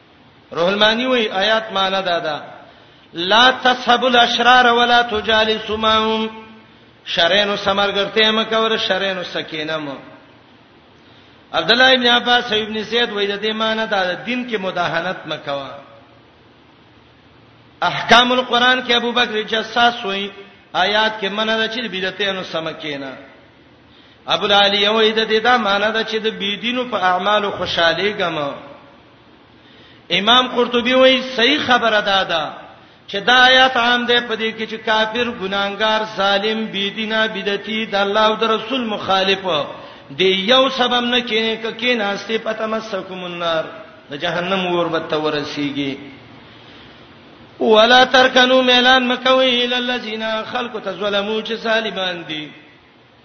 روح المانی وی آیات معنا دا ده لا تصحب الاشرار ولا تجالس معهم شرینو سمرګرته مکور شرینو سکینه مو عبد الله ابن عباس ابن زید وای د دې معنی دا د دین کې مداهنت مکوا احکام القرآن کې ابو بکر جساس وای آیات کې منه د چې بدعتینو سمکینا ابو العالی وای د دې دا معنی دا چې د بيدینو په اعمالو خوشاله ګم امام قرطبي وایي صحیح خبره ده دا چې دا آیات عام ده په دې کې چې کافر ګناګار ظالم بيدینا بدعتي د الله او د رسول مخالف دی یو سبب نه کینې ک کین هسته پته مسکم النار د جهنم ور به تورسیږي ولا ترکنو ميلان مکوي الى الذين خلقوا تظلموا چې ظالمان دي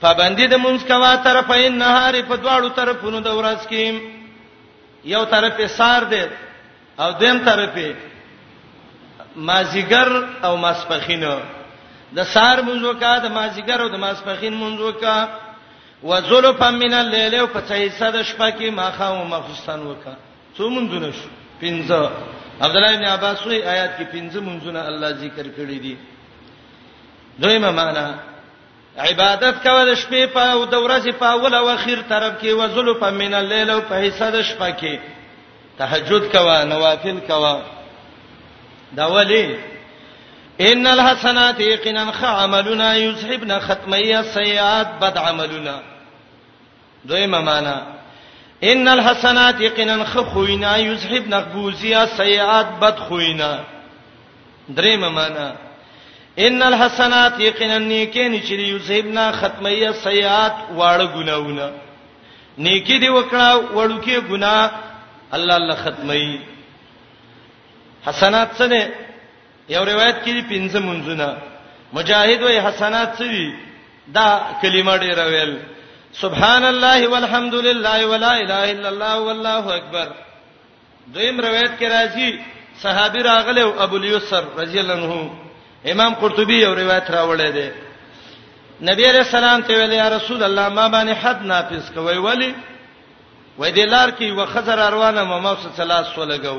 پابندي د مونږ کوا طرفین نهار په دواړو طرفونو د ورځ کې یو طرف یې سار دی او دیم طرف یې مازیګر او ماسپخین د سار مونږ وکا د مازیګر او د ماسپخین مونږ وکا وزلفا من الليل او په څای صد شپه کې ماخه او مخستان وکا څو مونږونه شو پنځه عبد الله ابن عباس وی آیات کې پنځه مونږونه الله ذکر کړی دي دویمه معنا عبادت کوه د شپې په او د ورځې په اول او اخیر طرف کې وزلو په من الليل او په حصہ د شپه کې تهجد کوه نوافل کوه دا ولی ان الحسنات یقینا خ عملنا یذهبن ختمیه سیئات بد عملنا دویمه معنا ان الحسنات یقینا خخوینا یذهب نقبوزیا سیئات بد خوینا دریمه معنا ان الحسنات یقینا نیکین چې یذهبنا ختمیه سیئات واړه ګناونه نیکی دی وکړه وړوکی ګنا الله الله ختمي حسنات څه نه یو روایت کې دي پنځه منځونه مجاهد وای حسنات سوي دا کلمه ډیره ویل سبحان الله والحمد لله ولا اله الا الله والله اکبر دویم روایت کې راځي صحابي راغله او ابو اليسر رضی الله عنه امام قرطبي یو روایت راوړی دی نبی علیہ السلام ته ویل یا رسول الله ما باندې حد نافذ کوي ولی وای د لار کې وخزر اروانه مموس ثلاث ولګو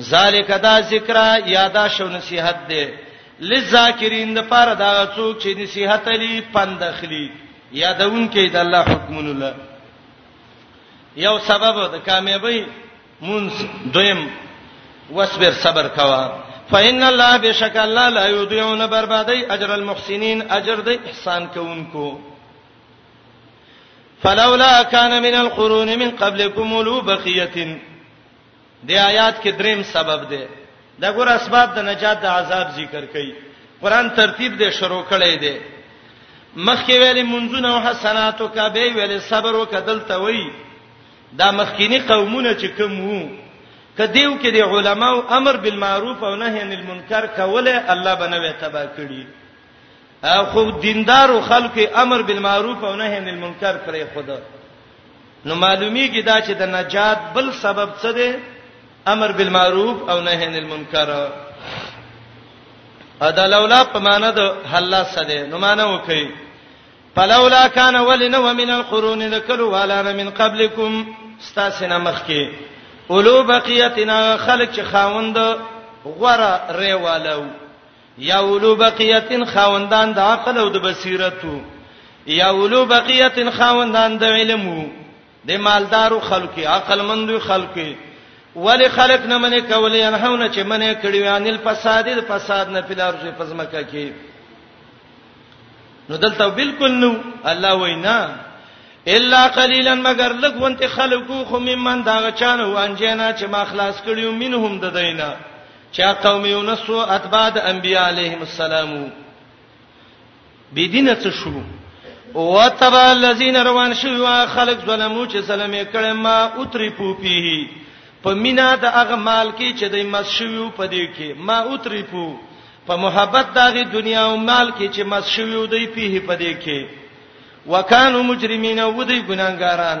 ذالک دا ذکر یادا شو نصیحت دی لذاکرین د پاره دا څوک چې نصیحت علی پند اخلي یادون کې د الله حکمونه له یو سبب د کامیابی مونږ دویم واسبر صبر کوا فإن الله بشک الله لا یضيعون بربادی اجر المحسنین اجر د احسان کوونکو فلولا كان من القرون من قبلكم اولو بقيه دې آیات کې دریم سبب دی دا ګور اسباب د نجات د عذاب ذکر کړي قران ترتیب دې شروع کړي دی مخکې ویلې منځونه او حسناتو کا به ویلې صبر وکدل ته وای دا مخکینی قومونه چې کوم وو کدیو کې د علماو امر بالمعروف او نهی عن المنکر کوله الله بنوي تبا کړی خو دیندارو خلکو امر بالمعروف او نهی عن المنکر پرې خود نو معلومیږي دا چې د نجات بل سبب څه دی امر بالمعروف او نهی عن المنکر ادا لولا په معنا د حلا سره نو معنا وکي فلولا کان ولنا ومن القرون ذکلوا ولنا من قبلکم استاسنا مخکی اولو بقیتنا خلق چې خاوند غره ریوالو یا اولو بقیتن خاوندان د عقل او د بصیرت یا اولو بقیتن خاوندان د علم د مالدارو خلکو عقل مندو خلکو ولی خلق نه منې کولې انهونه چې منې کړي ان الفساد د فساد نه پلار چې پزمکه کې نو دلته بالکل نو الله وینا الا قليلا مگر لګونت خلقو خو ممن دا چانو انجینا چې ما خلاص کړیو منهم د دینه چا قوم یونس او اتباع د انبیاء علیهم السلام بيدینه څه شو او تبع الذين روان شوا خلق ظلمو چې سلامې کړه ما اتری پوپی په مینا د هغه مال کې چې د مس شویو په دې کې ما اتری پو په محبت دغه دنیا او مال کې چې مس شویو دی پیه په دې کې وکانو مجرمین او دی ګناګاران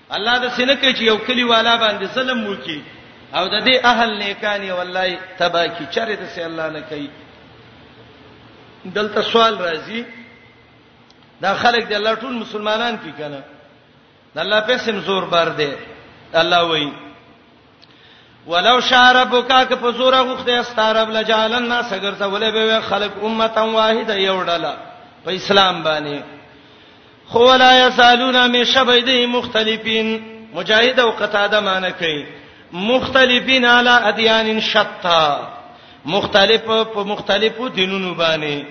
الله د سینه کې چې یو کلی والا باندې ظلم وکي او د دې اهل نیکانی والله تبا کی چرې د سي الله نه کوي دلته سوال راځي دا خلک د الله ټول مسلمانان کی کنه د الله په سم زور بار دی الله وایي ولو شاء ربک که په زور غوخته استعرب لجال الناس ګرځه ولې به خلق امه واحده یو ډله په اسلام باندې خو ولا یسالون می شبیدی مختلفین مجاهد او قتاده معنی کوي مختلفین علی ادیان شتا مختلف په مختلفو دینونو باندې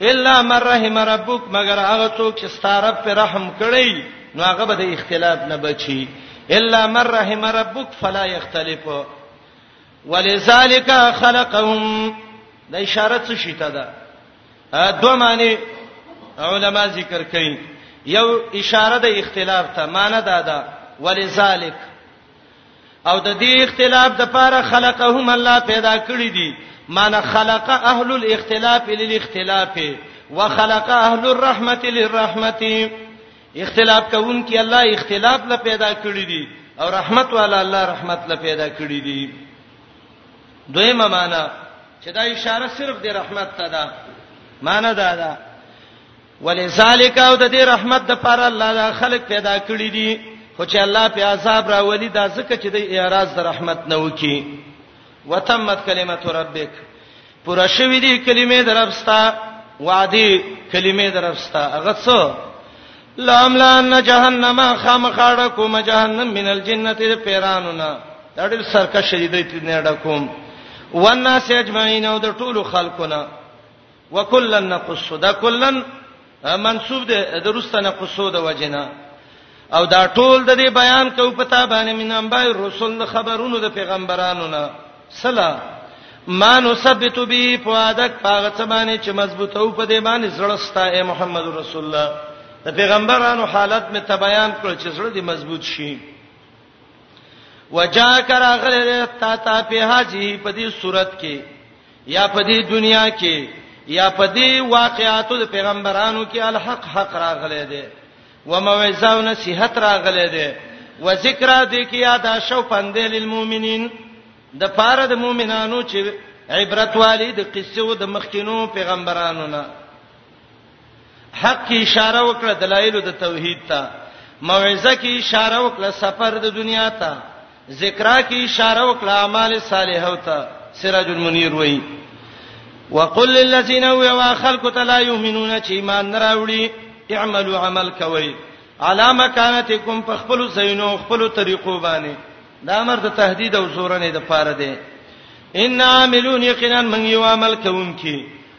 الا من رحم ربک مگر هغه څوک چې ستاره پر رحم کړی نو هغه به د اختلاف نه بچي الا من رحم ربک فلا یختلف ولذالک خلقهم د اشاره څه شي ته ده دوه معنی علما ذکر کوي یو اشاره د اختلاف ته معنی ده ده ولذالک او د دې اختلاف د پاره خلقهم الله پیدا کړی دي معنی خلق اهل الاختلاف للاختلاف وخلق اهل الرحمت للرحمت اختلاف کوون کې الله اختلاف لا پیدا کړی دي او رحمت والا الله رحمت لا پیدا کړی دي دویمه معنی چې دا اشاره صرف د رحمت ته ده معنی دا ده ولذالک او د دې رحمت د پر الله دا خلق پیدا کړی دي خو چې الله په عذاب راولي دا ځکه چې د اعراض د رحمت نه وکي وتمت کلمت ربک پورا شوې دي کلمې درپستا وعده کلمې درپستا هغه څه لام لان جهنم خامخړه کوم جهنم من الجنه پیرانونا دا ډېر سرکشه دي ته نه ډکوم والناس اجمعین او د ټولو خلقونه وکلا نقص دا کلا منسوب ده درسته نقصو د وجنه او دا ټول د دې بیان کو پتا باندې من انبای رسول خبرونو د پیغمبرانو نه سلا ما نثبت به فؤادک پاغه څه باندې چې مضبوط او په دې باندې زړه ستا اے محمد رسول الله د پیغمبرانو حالت می ته بیان کړ چې زړه دې مضبوط شي وجا کرا غره تا تا په حاجی په دې صورت کې یا په دې دنیا کې یا په دې واقعاتو د پیغمبرانو کې الحق حق راغلی دی و موعظه او نصيحت راغلی دی و ذکر دې کې یاد شو پندې للمؤمنین د پاره د مؤمنانو چې عبرت والی د قصو د مخکینو پیغمبرانو نه حق کی اشاره وکړه دلایل د توحید ته موعظه کی اشاره وکړه سفر د دنیا ته ذکر کی اشاره وکړه اعمال صالحه ته سراج المنیر وای وقل للذین هو خلق تلا یؤمنون چې ایمان نه راوړي اعملوا عمل کوي علامه کانتکم په خپل زینو خپل طریقو باندې دا امر د تهدید او زورنې د پاره دی ان عاملون یقینا من یو عمل کوونکی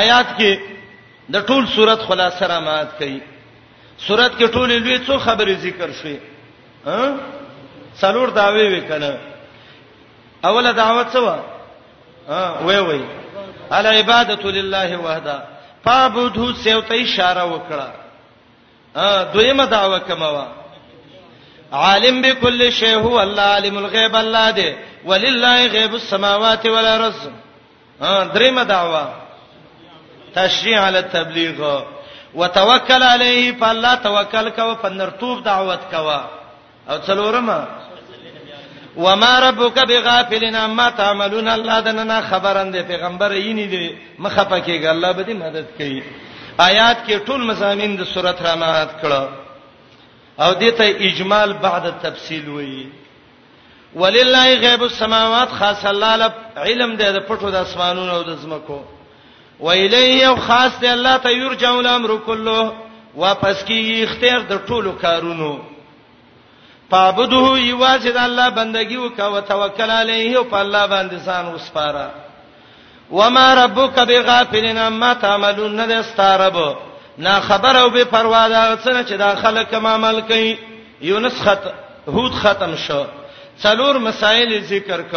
آیات کې د ټول صورت خلاصه را مات کړي صورت کې ټول لوی څو خبرې ذکر شوې ها څلور داوی وکړه اوله دعوت څه و ها وای وای الا عبادت لله وحده فعبده سیوته اشاره وکړه دویمه دعوه کومه وا عالم بكل شی هو الله عالم الغیب الله دی ولله غیب السماوات والارض ها دریم دعوا تشریع علی التبلیغ وتوکل علیه په الله توکل کوه په نرتوب دعوت کوه او څلورمه وما ربک بغافلن عما تعملون الله دنه خبرند پیغمبر یې نه دی مخه پکېګ الله به دې مدد کوي آیات کې ټول مزامین د سورته رانات کړه او دته اجمال بعد تفصیل وایي ولله غیب السماوات خاص الله لب علم دی د پټو د اسمانونو او د زمکو و الیه او خاص دی الله ته یرجع الامر کله واپس کی اختیار د ټولو کارونو پابدوه یوازې د الله بندگی وکاو توکل علیه او په الله باندې ځان وسپاره وما ربک بغافلن عما تعملون نه استعرب نا خبر او بے پروا دا څنګه چې دا خلک کوم عمل کوي یونس خط هود ختم شو څلور مسائل ذکر ک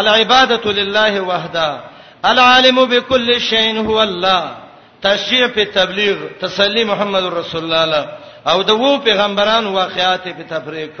العبادت لله وحده العالم بكل شيء هو الله تشریع په تبلیغ تسلی محمد رسول الله او د وو پیغمبرانو واقعات په تفریق